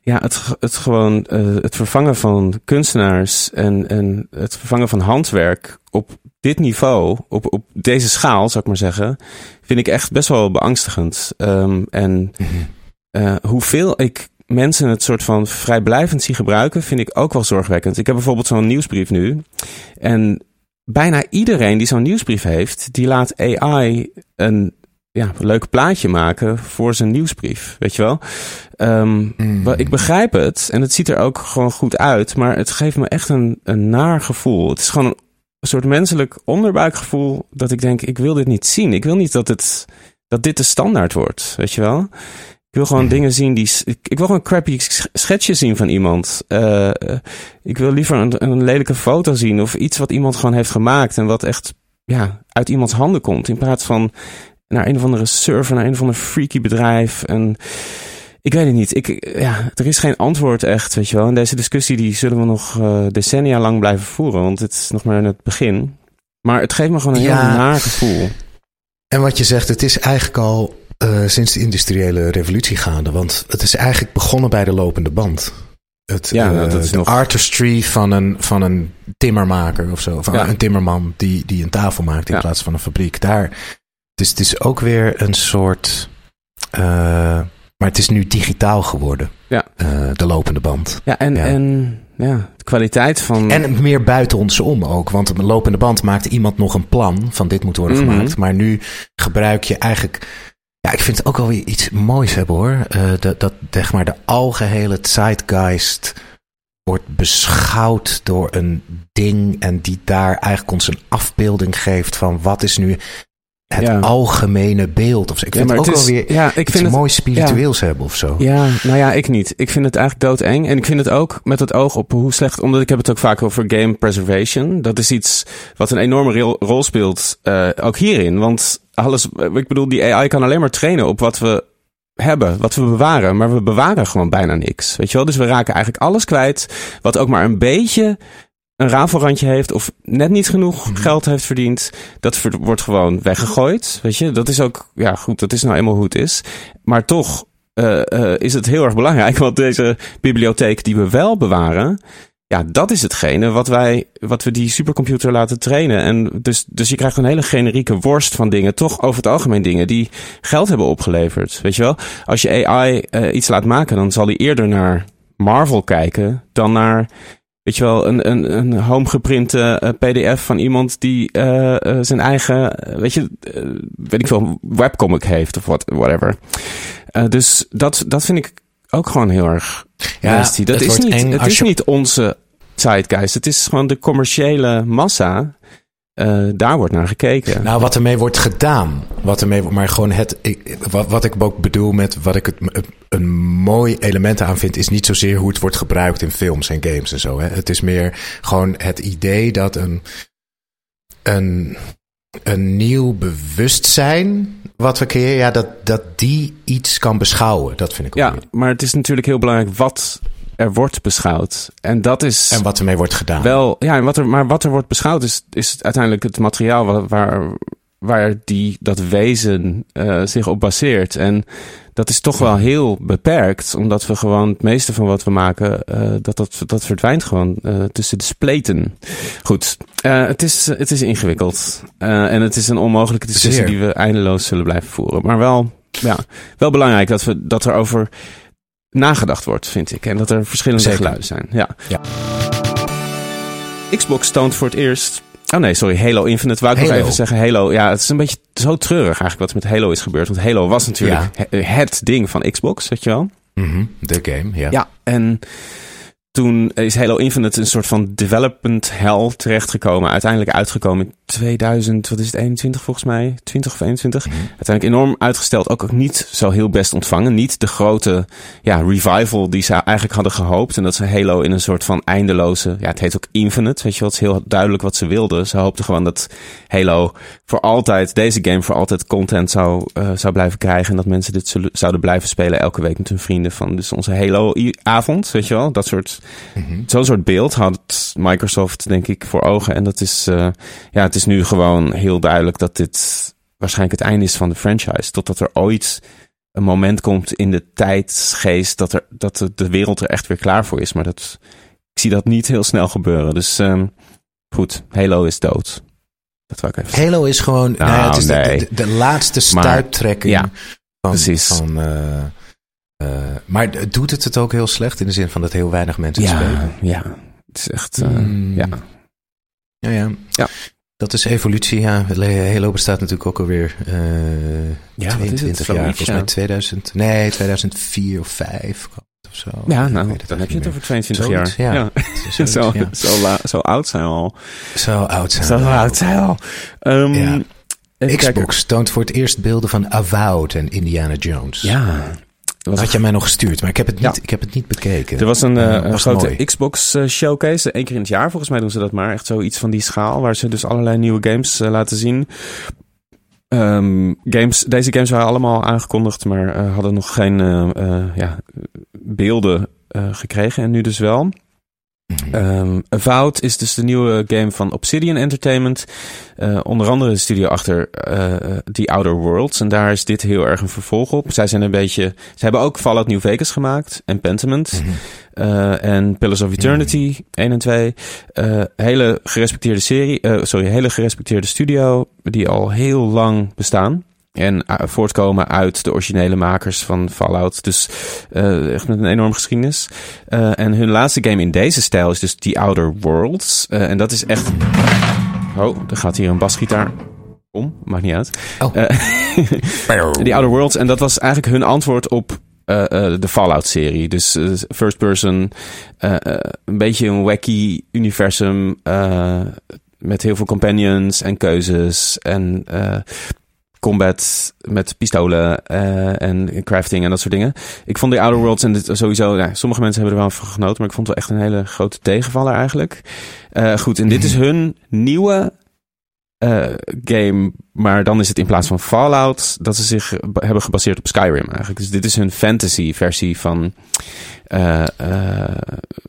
ja, het, het gewoon uh, het vervangen van kunstenaars en, en het vervangen van handwerk op dit niveau, op, op deze schaal, zou ik maar zeggen, vind ik echt best wel beangstigend. Um, en eh, hoeveel ik mensen het soort van vrijblijvend zie gebruiken, vind ik ook wel zorgwekkend. Ik heb bijvoorbeeld zo'n nieuwsbrief nu. En bijna iedereen die zo'n nieuwsbrief heeft, die laat AI een ja, een leuk plaatje maken voor zijn nieuwsbrief. Weet je wel? Um, Ik begrijp het en het ziet er ook gewoon goed uit, maar het geeft me echt een, een naar gevoel. Het is gewoon een, soort menselijk onderbuikgevoel dat ik denk: ik wil dit niet zien. Ik wil niet dat, het, dat dit de standaard wordt. Weet je wel? Ik wil gewoon dingen zien die. Ik, ik, wil gewoon een crappy schetsje zien van iemand. Uh, ik wil liever een, een lelijke foto zien of iets wat iemand gewoon heeft gemaakt en wat echt ja, uit iemands handen komt. In plaats van naar een of andere server, naar een of ander freaky bedrijf. En ik weet het niet. Ik, ja, er is geen antwoord echt, weet je wel. En deze discussie die zullen we nog uh, decennia lang blijven voeren, want het is nog maar in het begin. Maar het geeft me gewoon een heel naar gevoel. En wat je zegt, het is eigenlijk al uh, sinds de industriële revolutie gaande. Want het is eigenlijk begonnen bij de lopende band. Het, ja, uh, dat is de nog... artistry van een, van een timmermaker of zo. Of ja. een timmerman die, die een tafel maakt in ja. plaats van een fabriek. Daar, dus het is ook weer een soort. Uh, maar het is nu digitaal geworden. Ja. Uh, de lopende band. Ja, en, ja. en ja, de kwaliteit van. En meer buiten ons om ook. Want een lopende band maakt iemand nog een plan van dit moet worden mm -hmm. gemaakt. Maar nu gebruik je eigenlijk. Ja, ik vind het ook wel weer iets moois hebben hoor. Uh, dat, dat zeg maar de algehele zeitgeist wordt beschouwd door een ding en die daar eigenlijk ons een afbeelding geeft van wat is nu het ja. algemene beeld. Of zo. Ik vind ja, het ook wel weer ja, ik vind het mooi spiritueels ja. hebben of zo. Ja, nou ja, ik niet. Ik vind het eigenlijk doodeng. En ik vind het ook met het oog op hoe slecht... Omdat ik heb het ook vaak over game preservation. Dat is iets wat een enorme rol speelt. Uh, ook hierin. Want alles... Ik bedoel, die AI kan alleen maar trainen op wat we hebben, wat we bewaren. Maar we bewaren gewoon bijna niks. Weet je wel? Dus we raken eigenlijk alles kwijt. Wat ook maar een beetje een rafelrandje heeft of net niet genoeg mm-hmm. geld heeft verdiend, dat wordt gewoon weggegooid. Weet je, dat is ook, ja goed, dat is nou eenmaal hoe het is. Maar toch uh, uh, is het heel erg belangrijk, want deze bibliotheek die we wel bewaren, ja, dat is hetgene wat wij, wat we die supercomputer laten trainen. En dus, dus je krijgt een hele generieke worst van dingen, toch over het algemeen dingen die geld hebben opgeleverd. Weet je wel, als je AI uh, iets laat maken, dan zal hij eerder naar Marvel kijken dan naar Weet je wel, een, een, een homegeprinte uh, PDF van iemand die uh, uh, zijn eigen, weet je, weet ik veel, webcomic heeft of what, whatever. dus dat, dat vind ik ook gewoon heel erg ja, nasty. Dat is niet, het is je... niet onze zeitgeist. Het is gewoon de commerciële massa uh, daar wordt naar gekeken. Nou, wat ermee wordt gedaan. Wat ermee, maar gewoon het. Ik, wat, wat ik ook bedoel met wat ik het, een mooi element aan vind, is niet zozeer hoe het wordt gebruikt in films en games en zo. Hè. Het is meer gewoon het idee dat een, een, een nieuw bewustzijn wat we creëren, ja, dat, dat die iets kan beschouwen. Dat vind ik ook. Ja, maar het is natuurlijk heel belangrijk wat er wordt beschouwd. En dat is. En wat ermee wordt gedaan. Wel, ja, wat er, maar wat er wordt beschouwd is, is uiteindelijk het materiaal waar, waar, waar die, dat wezen uh, zich op baseert. En dat is toch wel heel beperkt, omdat we gewoon het meeste van wat we maken, uh, dat, dat, dat verdwijnt gewoon uh, tussen de spleten. Goed, het, is, het is ingewikkeld. en het is een onmogelijke discussie die we eindeloos zullen blijven voeren. Maar wel, ja, wel belangrijk dat, we, dat er over nagedacht wordt, vind ik. En dat er verschillende Zeker. geluiden zijn. Ja. ja. Xbox toont voor het eerst. Oh nee, sorry, Halo Infinite. Wou ik Halo. nog even zeggen. Halo, ja, het is een beetje zo treurig eigenlijk wat er met Halo is gebeurd. Want Halo was natuurlijk ja. het ding van Xbox, weet je wel. Mm -hmm. De game, ja. Ja, en toen is Halo Infinite een soort van development hell terechtgekomen. Uiteindelijk uitgekomen 2000, wat is het, 21 volgens mij? 20 of 21. Mm-hmm. Uiteindelijk enorm uitgesteld. Ook, ook niet zo heel best ontvangen. Niet de grote ja, revival die ze eigenlijk hadden gehoopt. En dat ze Halo in een soort van eindeloze... Ja, het heet ook Infinite, weet je wel. Het is heel duidelijk wat ze wilden. Ze hoopten gewoon dat Halo voor altijd, deze game voor altijd content zou, uh, zou blijven krijgen. En dat mensen dit zullen, zouden blijven spelen elke week met hun vrienden. Van dus onze Halo-avond, weet je wel. Dat soort Mm-hmm. Zo'n soort beeld had Microsoft, denk ik, voor ogen. En dat is, uh, ja, het is nu gewoon heel duidelijk dat dit waarschijnlijk het einde is van de franchise. Totdat er ooit een moment komt in de tijdsgeest dat, er, dat de, wereld er echt weer klaar voor is. Maar dat, ik zie dat niet heel snel gebeuren. Dus um, goed, Halo is dood. Dat wou ik even Halo is gewoon nou, nou, het is nee. de, de, de, laatste stuiptrekking ja, van, precies. van uh, Eh, maar doet het het ook heel slecht in de zin van dat heel weinig mensen het Ja, spelen? ja. Het is echt... eh, Mm. Ja. Ja, ja. Ja. Dat is evolutie, ja. Halo bestaat natuurlijk ook alweer eh Ja, wat is het? 22 jaar. Volgens mij 2000, nee, 2004 of 5 of zo. Ja, nou, dan heb je het over 22 Zoiets, jaar. ja. <laughs> Zo, ja. zo, la- zo oud zijn we al. Zo oud zijn Zo we. oud zijn we al. Ehm, Ja. Xbox toont voor het eerst beelden van Avowed en Indiana Jones. Ja. Dat had je mij nog gestuurd, maar ik heb het niet, Ja. ik heb het niet bekeken. er was een, eh, Eh, was grote mooi. Xbox eh, showcase. Eén keer in het jaar, volgens mij doen ze dat maar. Echt zoiets van die schaal, waar ze dus allerlei nieuwe games laten zien. Ehm, games. Deze games waren allemaal aangekondigd, maar hadden nog geen ja, beelden gekregen. En nu dus wel. Mhm. Ehm Avowed is dus de nieuwe game van Obsidian Entertainment. Eh, onder andere de studio achter eh, eh, The Outer Worlds. En daar is dit heel erg een vervolg op. Zij zijn een beetje... Ze hebben ook Fallout New Vegas gemaakt. En Pentiment. Mhm. eh, en Pillars of Eternity 1 en 2. Eh, hele gerespecteerde serie. eh, sorry, hele gerespecteerde studio. Die al heel lang bestaan. En eh, voortkomen uit de originele makers van Fallout. Dus eh, echt met een enorme geschiedenis. Eh, en hun laatste game in deze stijl is dus The Outer Worlds. En dat is echt... Oh, er gaat hier een basgitaar om. Maakt niet uit. Oh. <laughs> The Outer Worlds. En dat was eigenlijk hun antwoord op de Fallout-serie. Dus first person. een beetje een wacky universum. met heel veel companions en keuzes. En combat met pistolen eh, en crafting en dat soort dingen. Ik vond The Outer Worlds en dit sowieso... Ja, sommige mensen hebben er wel van genoten, maar ik vond het wel echt een hele grote tegenvaller eigenlijk. Eh, goed, en dit is hun nieuwe eh, game, maar dan is het in plaats van Fallout dat ze zich hebben gebaseerd op Skyrim eigenlijk. Dus dit is hun fantasy versie van, eh, eh,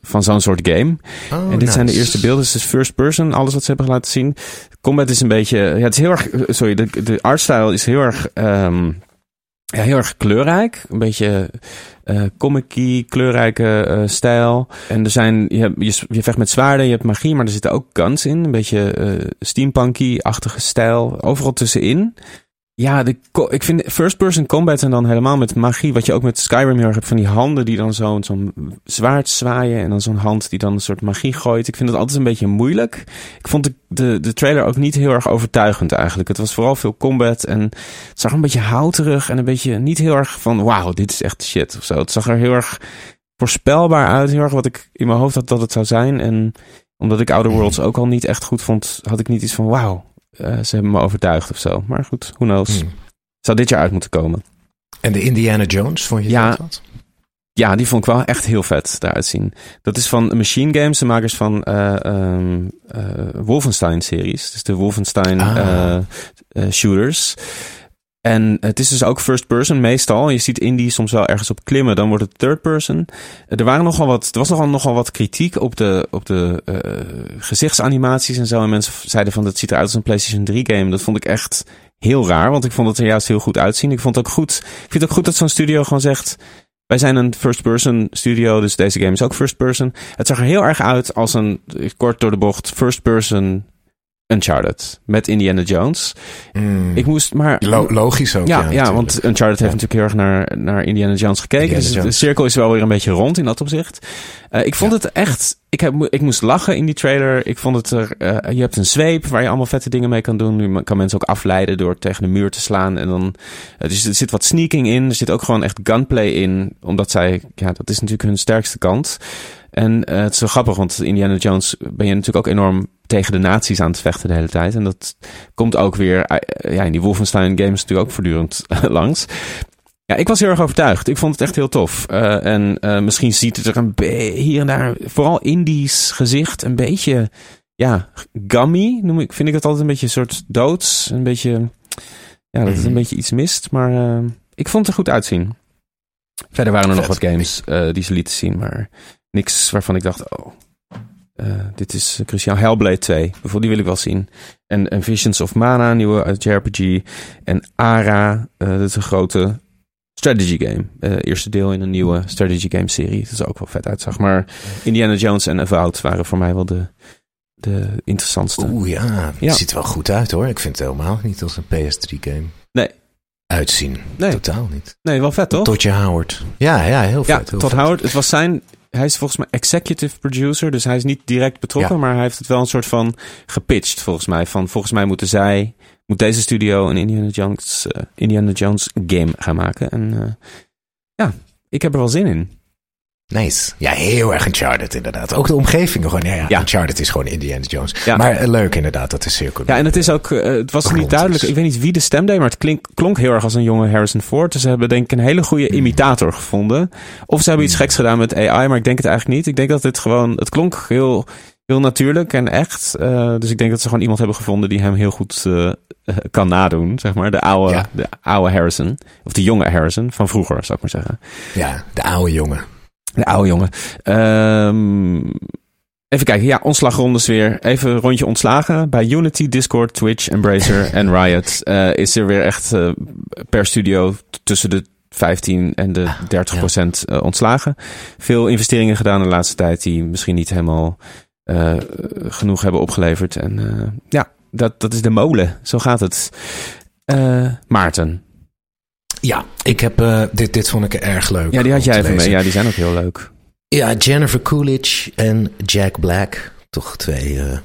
van zo'n soort game. Oh, en dit zijn de eerste beelden. Dus het is first person, alles wat ze hebben laten zien. Combat is een beetje, ja, het is heel erg, sorry, de, de artstyle is heel erg, ehm, ja, heel erg kleurrijk. Een beetje eh comic kleurrijke eh, stijl. En er zijn, je, je, je vecht met zwaarden, je hebt magie, maar er zitten ook guns in. Een beetje eh steampunky-achtige stijl. Overal tussenin. Ja, de, ik vind first-person combat en dan helemaal met magie. Wat je ook met Skyrim heel erg hebt. Van die handen die dan zo'n zo'n zwaard zwaaien. En dan zo'n hand die dan een soort magie gooit. Ik vind het altijd een beetje moeilijk. Ik vond de, de, de trailer ook niet heel erg overtuigend eigenlijk. Het was vooral veel combat. En het zag een beetje houterig. En een beetje niet heel erg van wauw, dit is echt shit of zo. Het zag er heel erg voorspelbaar uit. Heel erg wat ik in mijn hoofd had dat het zou zijn. En omdat ik Outer Worlds ook al niet echt goed vond. Had ik niet iets van wauw. Eh, ze hebben me overtuigd of zo. Maar goed, who knows. Hmm. Zou dit jaar uit moeten komen. En de Indiana Jones, vond je Ja. dat wat? Ja, die vond ik wel echt heel vet daaruit zien. Dat is van Machine Games, de makers van eh, Wolfenstein-series. Dus de Wolfenstein Ah. shooters. En het is dus ook first person meestal. Je ziet indie soms wel ergens op klimmen, dan wordt het third person. Er, waren nogal wat, er was nogal, nogal wat kritiek op de, op de eh, gezichtsanimaties en zo. En mensen zeiden van, dat ziet eruit als een PlayStation 3 game. Dat vond ik echt heel raar, want ik vond het er juist heel goed uitzien. Ik vond het ook goed, ik vind het ook goed dat zo'n studio gewoon zegt... Wij zijn een first-person studio, dus deze game is ook first-person. Het zag er heel erg uit als een, kort door de bocht, first-person Uncharted. Met Indiana Jones. Hmm. Ik moest maar... Lo- logisch ook. ja, Ja, want Uncharted heeft Ja. natuurlijk heel erg naar, naar Indiana Jones gekeken. Indiana dus de cirkel is wel weer een beetje rond in dat opzicht. Eh, ik vond het echt... Ik, heb, ik moest lachen in die trailer. Ik vond het er... eh, je hebt een zweep waar je allemaal vette dingen mee kan doen. Je kan mensen ook afleiden door tegen de muur te slaan. En dan... dus er zit wat sneaking in. Er zit ook gewoon echt gunplay in. Omdat zij... Ja, dat is natuurlijk hun sterkste kant. En eh, het is zo grappig, want Indiana Jones ben je natuurlijk ook enorm tegen de nazi's aan het vechten de hele tijd. En dat komt ook weer, eh, ja, in die Wolfenstein games natuurlijk ook voortdurend <laughs> langs. Ja, ik was heel erg overtuigd. Ik vond het echt heel tof. Eh, en eh, misschien ziet het er een hier en daar, vooral Indisch gezicht, een beetje, ja, gummy noem ik. Vind ik het altijd een beetje een soort doods. Een beetje, ja, dat het een Mhm. beetje iets mist. Maar eh, ik vond het er goed uitzien. Verder waren er nog wat games eh, die ze lieten zien, maar niks waarvan ik dacht, oh, eh, dit is cruciaal. Hellblade 2, bijvoorbeeld, die wil ik wel zien. En, en Visions of Mana, een nieuwe uit JRPG. En Ara, eh, dat is een grote strategy game. Eh, eerste deel in een nieuwe strategy game serie. Dat is ook wel vet uitzag. Maar Indiana Jones en Avowed waren voor mij wel de, de interessantste. Oeh ja, het Ja. ziet er wel goed uit hoor. Ik vind het helemaal niet als een PS3 game. Nee. uitzien. Nee. Totaal niet. Nee, wel vet toch? Totje Howard. Ja, ja, heel ja, vet. heel vet. Howard. Het was zijn... Hij is volgens mij executive producer, dus hij is niet direct betrokken, Ja. maar hij heeft het wel een soort van gepitcht volgens mij. Van volgens mij moeten zij, moet deze studio een Indiana Jones, eh, Indiana Jones game gaan maken. En eh, ja, ik heb er wel zin in. Nice. Ja, heel erg Uncharted inderdaad. Ook de omgeving gewoon. Ja, ja, Ja. Uncharted is gewoon Indiana Jones. Ja. Maar eh, leuk inderdaad, dat is zeker. Ja, en het is ook, eh, het was niet duidelijk. is. Ik weet niet wie de stem deed, maar het klink, klonk heel erg als een jonge Harrison Ford. Dus ze hebben denk ik een hele goede Hmm. imitator gevonden. Of ze hebben iets geks gedaan met AI, maar ik denk het eigenlijk niet. Ik denk dat dit gewoon, het klonk heel, heel natuurlijk en echt. Eh, dus ik denk dat ze gewoon iemand hebben gevonden die hem heel goed kan nadoen, zeg maar. De oude, de oude Harrison. Of de jonge Harrison van vroeger, zou ik maar zeggen. Ja, de oude jongen. De oude jongen. Ehm, even kijken. Ja, ontslagrondes weer. Even een rondje ontslagen. Bij Unity, Discord, Twitch, Embracer <laughs> en Riot eh, is er weer echt eh, per studio tussen de 15 en de 30 procent eh, ontslagen. Veel investeringen gedaan de laatste tijd die misschien niet helemaal genoeg hebben opgeleverd. En ja, dat, dat is de molen. Zo gaat het. Maarten. Ja, ik heb, eh, dit, dit vond ik erg leuk. Ja, die had jij even mee. Ja, die zijn ook heel leuk. Ja, Jennifer Coolidge en Jack Black. Toch twee eh,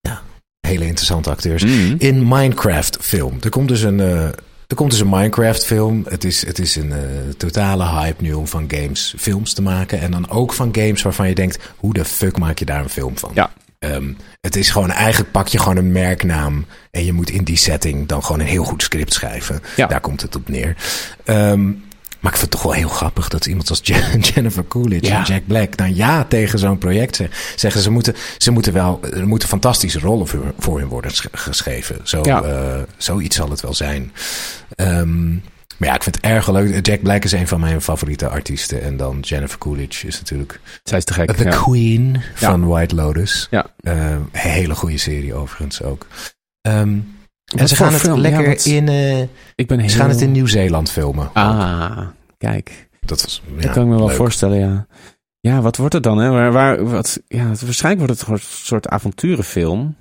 ja, hele interessante acteurs. Mm. In Minecraft film. Er komt dus een, eh, er komt dus een Minecraft film. Het is, het is een totale hype nu om van games films te maken. En dan ook van games waarvan je denkt, hoe de fuck maak je daar een film van? Ja. Ehm, het is gewoon, eigenlijk pak je gewoon een merknaam. En je moet in die setting dan gewoon een heel goed script schrijven. Ja. Daar komt het op neer. Ehm, maar ik vind het toch wel heel grappig dat iemand als Je- <laughs> Jennifer Coolidge Ja. en Jack Black dan ja tegen zo'n project zeg- zeggen. Ze moeten, ze moeten wel, er moeten fantastische rollen voor, voor hun worden sch- geschreven. Zo, Ja. eh, zoiets zal het wel zijn. Ehm, maar ja, ik vind het erg leuk. Jack Black is een van mijn favoriete artiesten. En dan Jennifer Coolidge is natuurlijk Zij is te gek. The ja. Queen van White Lotus. Ja. Eh, hele goede serie overigens ook. Ehm, en Wat ze gaan het film? lekker in, eh, Ik ben heel... ze gaan het in Nieuw-Zeeland filmen. Ah, kijk. Dat was, ja, dat kan ik me wel leuk. voorstellen, ja. Ja, wat wordt het dan? Hè? Waar, waar, wat, ja, waarschijnlijk wordt het een soort avonturenfilm.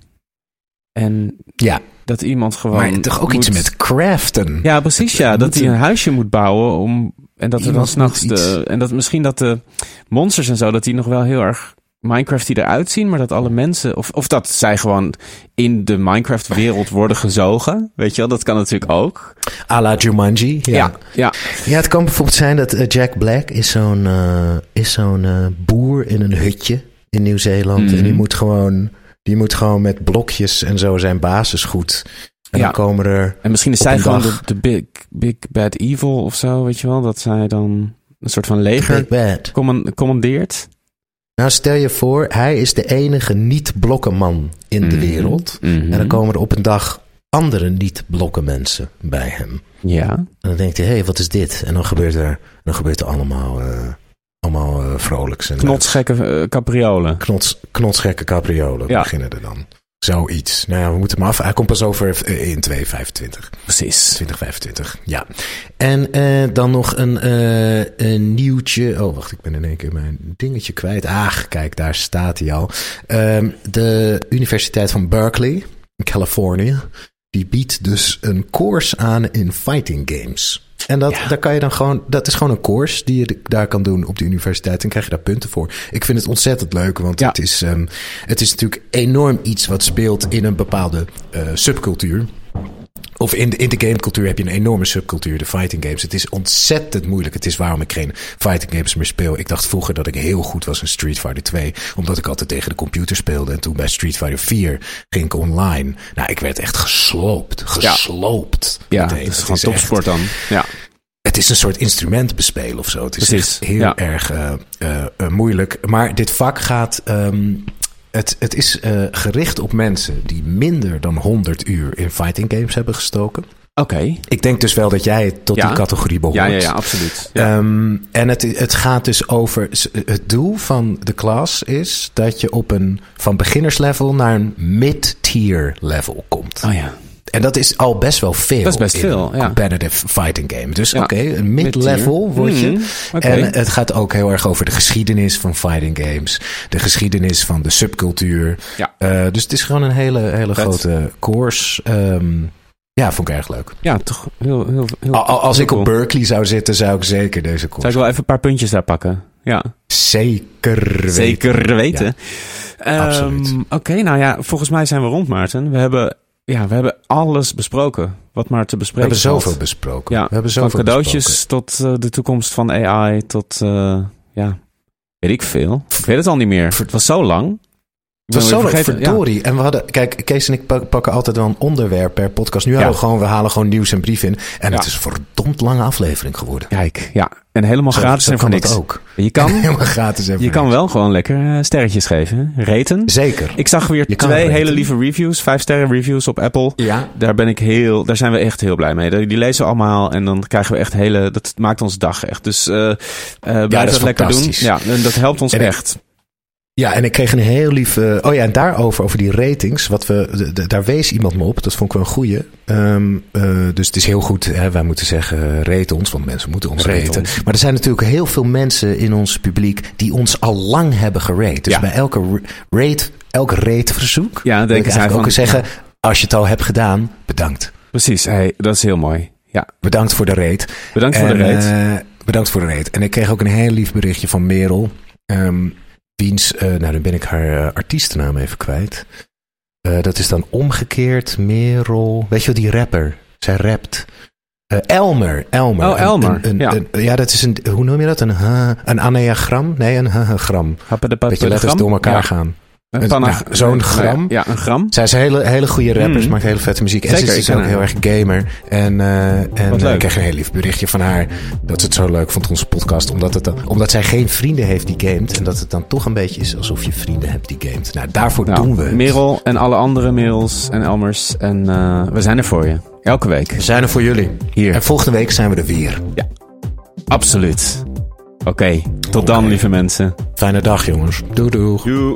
En Ja, dat iemand gewoon. maar toch ook moet- iets met craften. Ja, precies, ja. Dat hij een huisje moet bouwen om. En dat er dan s'nachts de. En dat misschien dat de monsters en zo, dat die nog wel heel erg Minecraft die eruit zien, maar dat alle mensen. Of, of dat zij gewoon in de Minecraft-wereld worden gezogen. Weet je wel, dat kan natuurlijk ook. A la Jumanji. Ja. Ja, ja. Ja, het kan bijvoorbeeld zijn dat eh, Jack Black is zo'n eh, is zo'n eh, boer in een hutje in Nieuw-Zeeland. Mhm. En die moet, gewoon, die moet gewoon met blokjes en zo zijn basisgoed. En Ja. dan komen er... En misschien is zij gewoon de, big, big bad evil of zo, weet je wel? Dat zij dan een soort van leger commandeert. Nou, stel je voor, hij is de enige niet-blokkenman in de Mhm. wereld. Mhm. En dan komen er op een dag andere niet-blokken mensen bij hem. Ja. En dan denkt hij, hé, hey, wat is dit? En dan gebeurt er, dan gebeurt er allemaal, eh, allemaal eh, vrolijks. En Knotsgekke eh, capriolen. knots, knotsgekke capriolen Ja. beginnen er dan. Zoiets. Nou ja, we moeten maar af. Hij komt pas over eh, in 2025. Precies. 2025, ja. En dan nog een, eh, een nieuwtje. Oh, wacht, ik ben in één keer mijn dingetje kwijt. Ah, kijk, daar staat hij al. Ehm, de Universiteit van Berkeley in Californië. Die biedt dus een course aan in fighting games. En dat, Ja. daar kan je dan gewoon, dat is gewoon een course die je daar kan doen op de universiteit. En krijg je daar punten voor. Ik vind het ontzettend leuk, want Ja. het, is, ehm, het is natuurlijk enorm iets wat speelt in een bepaalde eh, subcultuur. Of in de, in de gamecultuur heb je een enorme subcultuur, de fighting games. Het is ontzettend moeilijk. Het is waarom ik geen fighting games meer speel. Ik dacht vroeger dat ik heel goed was in Street Fighter 2. Omdat ik altijd tegen de computer speelde. En toen bij Street Fighter 4 ging ik online. Nou, ik werd echt gesloopt. Gesloopt. Ja, meteen. het is gewoon echt- topsport dan. Ja. het is een soort instrument bespelen of zo. Het is Precies, heel ja. erg eh, eh, eh, moeilijk. Maar dit vak gaat. ehm, het, het is eh, gericht op mensen die minder dan 100 uur in fighting games hebben gestoken. Oké. Ik denk dus wel dat jij tot Ja. die categorie behoort. Ja, ja, ja, absoluut. Ja. Ehm, en het, het gaat dus over. Het doel van de klas is dat je op een van beginnerslevel naar een mid-tier level komt. oh ja. En dat is al best wel veel. Dat is best veel, een ja. Competitive fighting game. Dus Ja. oké, een mid-level word je. Oké. En het gaat ook heel erg over de geschiedenis van fighting games. De geschiedenis van de subcultuur. Ja. Eh, dus het is gewoon een hele, hele Vet. grote course. Ehm, Ja, vond ik erg leuk. Ja, toch heel... heel, heel Al- al- Als heel ik op cool. Berkeley zou zitten, zou ik zeker deze koers. Zou ik wel even een paar puntjes daar pakken. Ja, Zeker weten. zeker weten. Ehm, absoluut. Oké, nou ja, volgens mij zijn we rond, Maarten. We hebben, ja, we hebben alles besproken wat maar te We bespreken hebben zoveel besproken. Ja, we hebben van zoveel cadeautjes besproken. tot eh, de toekomst van AI, tot, eh, ja, weet ik veel. Ik weet het al niet meer. Het was zo lang. Het was zo ja. verdorie. En we hadden, kijk, Kees en ik pak- pakken altijd wel een onderwerp per podcast. Nu Ja. halen we gewoon, we halen gewoon nieuws en brief in. En Ja. het is een verdomd lange aflevering geworden. Kijk, ja. En helemaal gratis en voor niks. dat ook. Je kan, <laughs> Helemaal gratis en je kan niks. wel gewoon lekker eh, sterretjes geven. hè? Raten. Zeker. Ik zag weer Je twee hele lieve reviews. Vijf sterren reviews op Apple. Ja. Daar ben ik heel, daar zijn we echt heel blij mee. Die lezen we allemaal en dan krijgen we echt hele, dat maakt ons dag echt. Dus eh eh blijf dat lekker doen. Ja, en dat helpt ons En ik- echt. Ja, en ik kreeg een heel lief... eh, oh ja, en daarover, over die ratings. Wat we, daar wees iemand me op. Dat vond ik wel een goeie. Ehm, eh, dus het is heel goed. Hè, wij moeten zeggen, rate ons. Want mensen moeten ons Rate raten. ons. Maar er zijn natuurlijk heel veel mensen in ons publiek... die ons al lang hebben gerate. Dus Ja. bij elke ra- rate, elk rateverzoek... Ja, wil ik eigenlijk van, ook eens zeggen... als je het al hebt gedaan, bedankt. Precies, hey, dat is heel mooi. Ja, Bedankt voor de rate. bedankt voor de rate. eh, bedankt voor de rate. En ik kreeg ook een heel lief berichtje van Merel. Ehm wiens, eh, nou dan ben ik haar eh, artiestennaam even kwijt. Eh, dat is dan omgekeerd Merel. Weet je wel, die rapper? Zij rapt. Elmer. Elmer. Oh, Elmer, Een, een, ja. een- ja, dat is een, hoe noem je dat? Een, een anagram? Nee, een gram. Happen de Dat je letters door elkaar gaan. Nou, zo'n ja, gram. Ja, een gram. Zij is een hele, hele goede rapper. Ze Mm. maakt hele vette muziek. En Zeker, ze ik is ken ook haar. heel erg gamer. En, eh, en eh, ik kreeg een heel lief berichtje van haar. Dat ze het zo leuk vond, onze podcast. Omdat, het dan, omdat zij geen vrienden heeft die gamet. En dat het dan toch een beetje is alsof je vrienden hebt die gamet. Nou, daarvoor Nou, doen we het. Merel en alle andere Merels en Elmers. En eh, we zijn er voor je. Elke week. We zijn er voor jullie. Hier. En volgende week zijn we er weer. Absoluut. Oké, tot dan lieve mensen. Fijne dag, jongens. Doei, doei. Doei.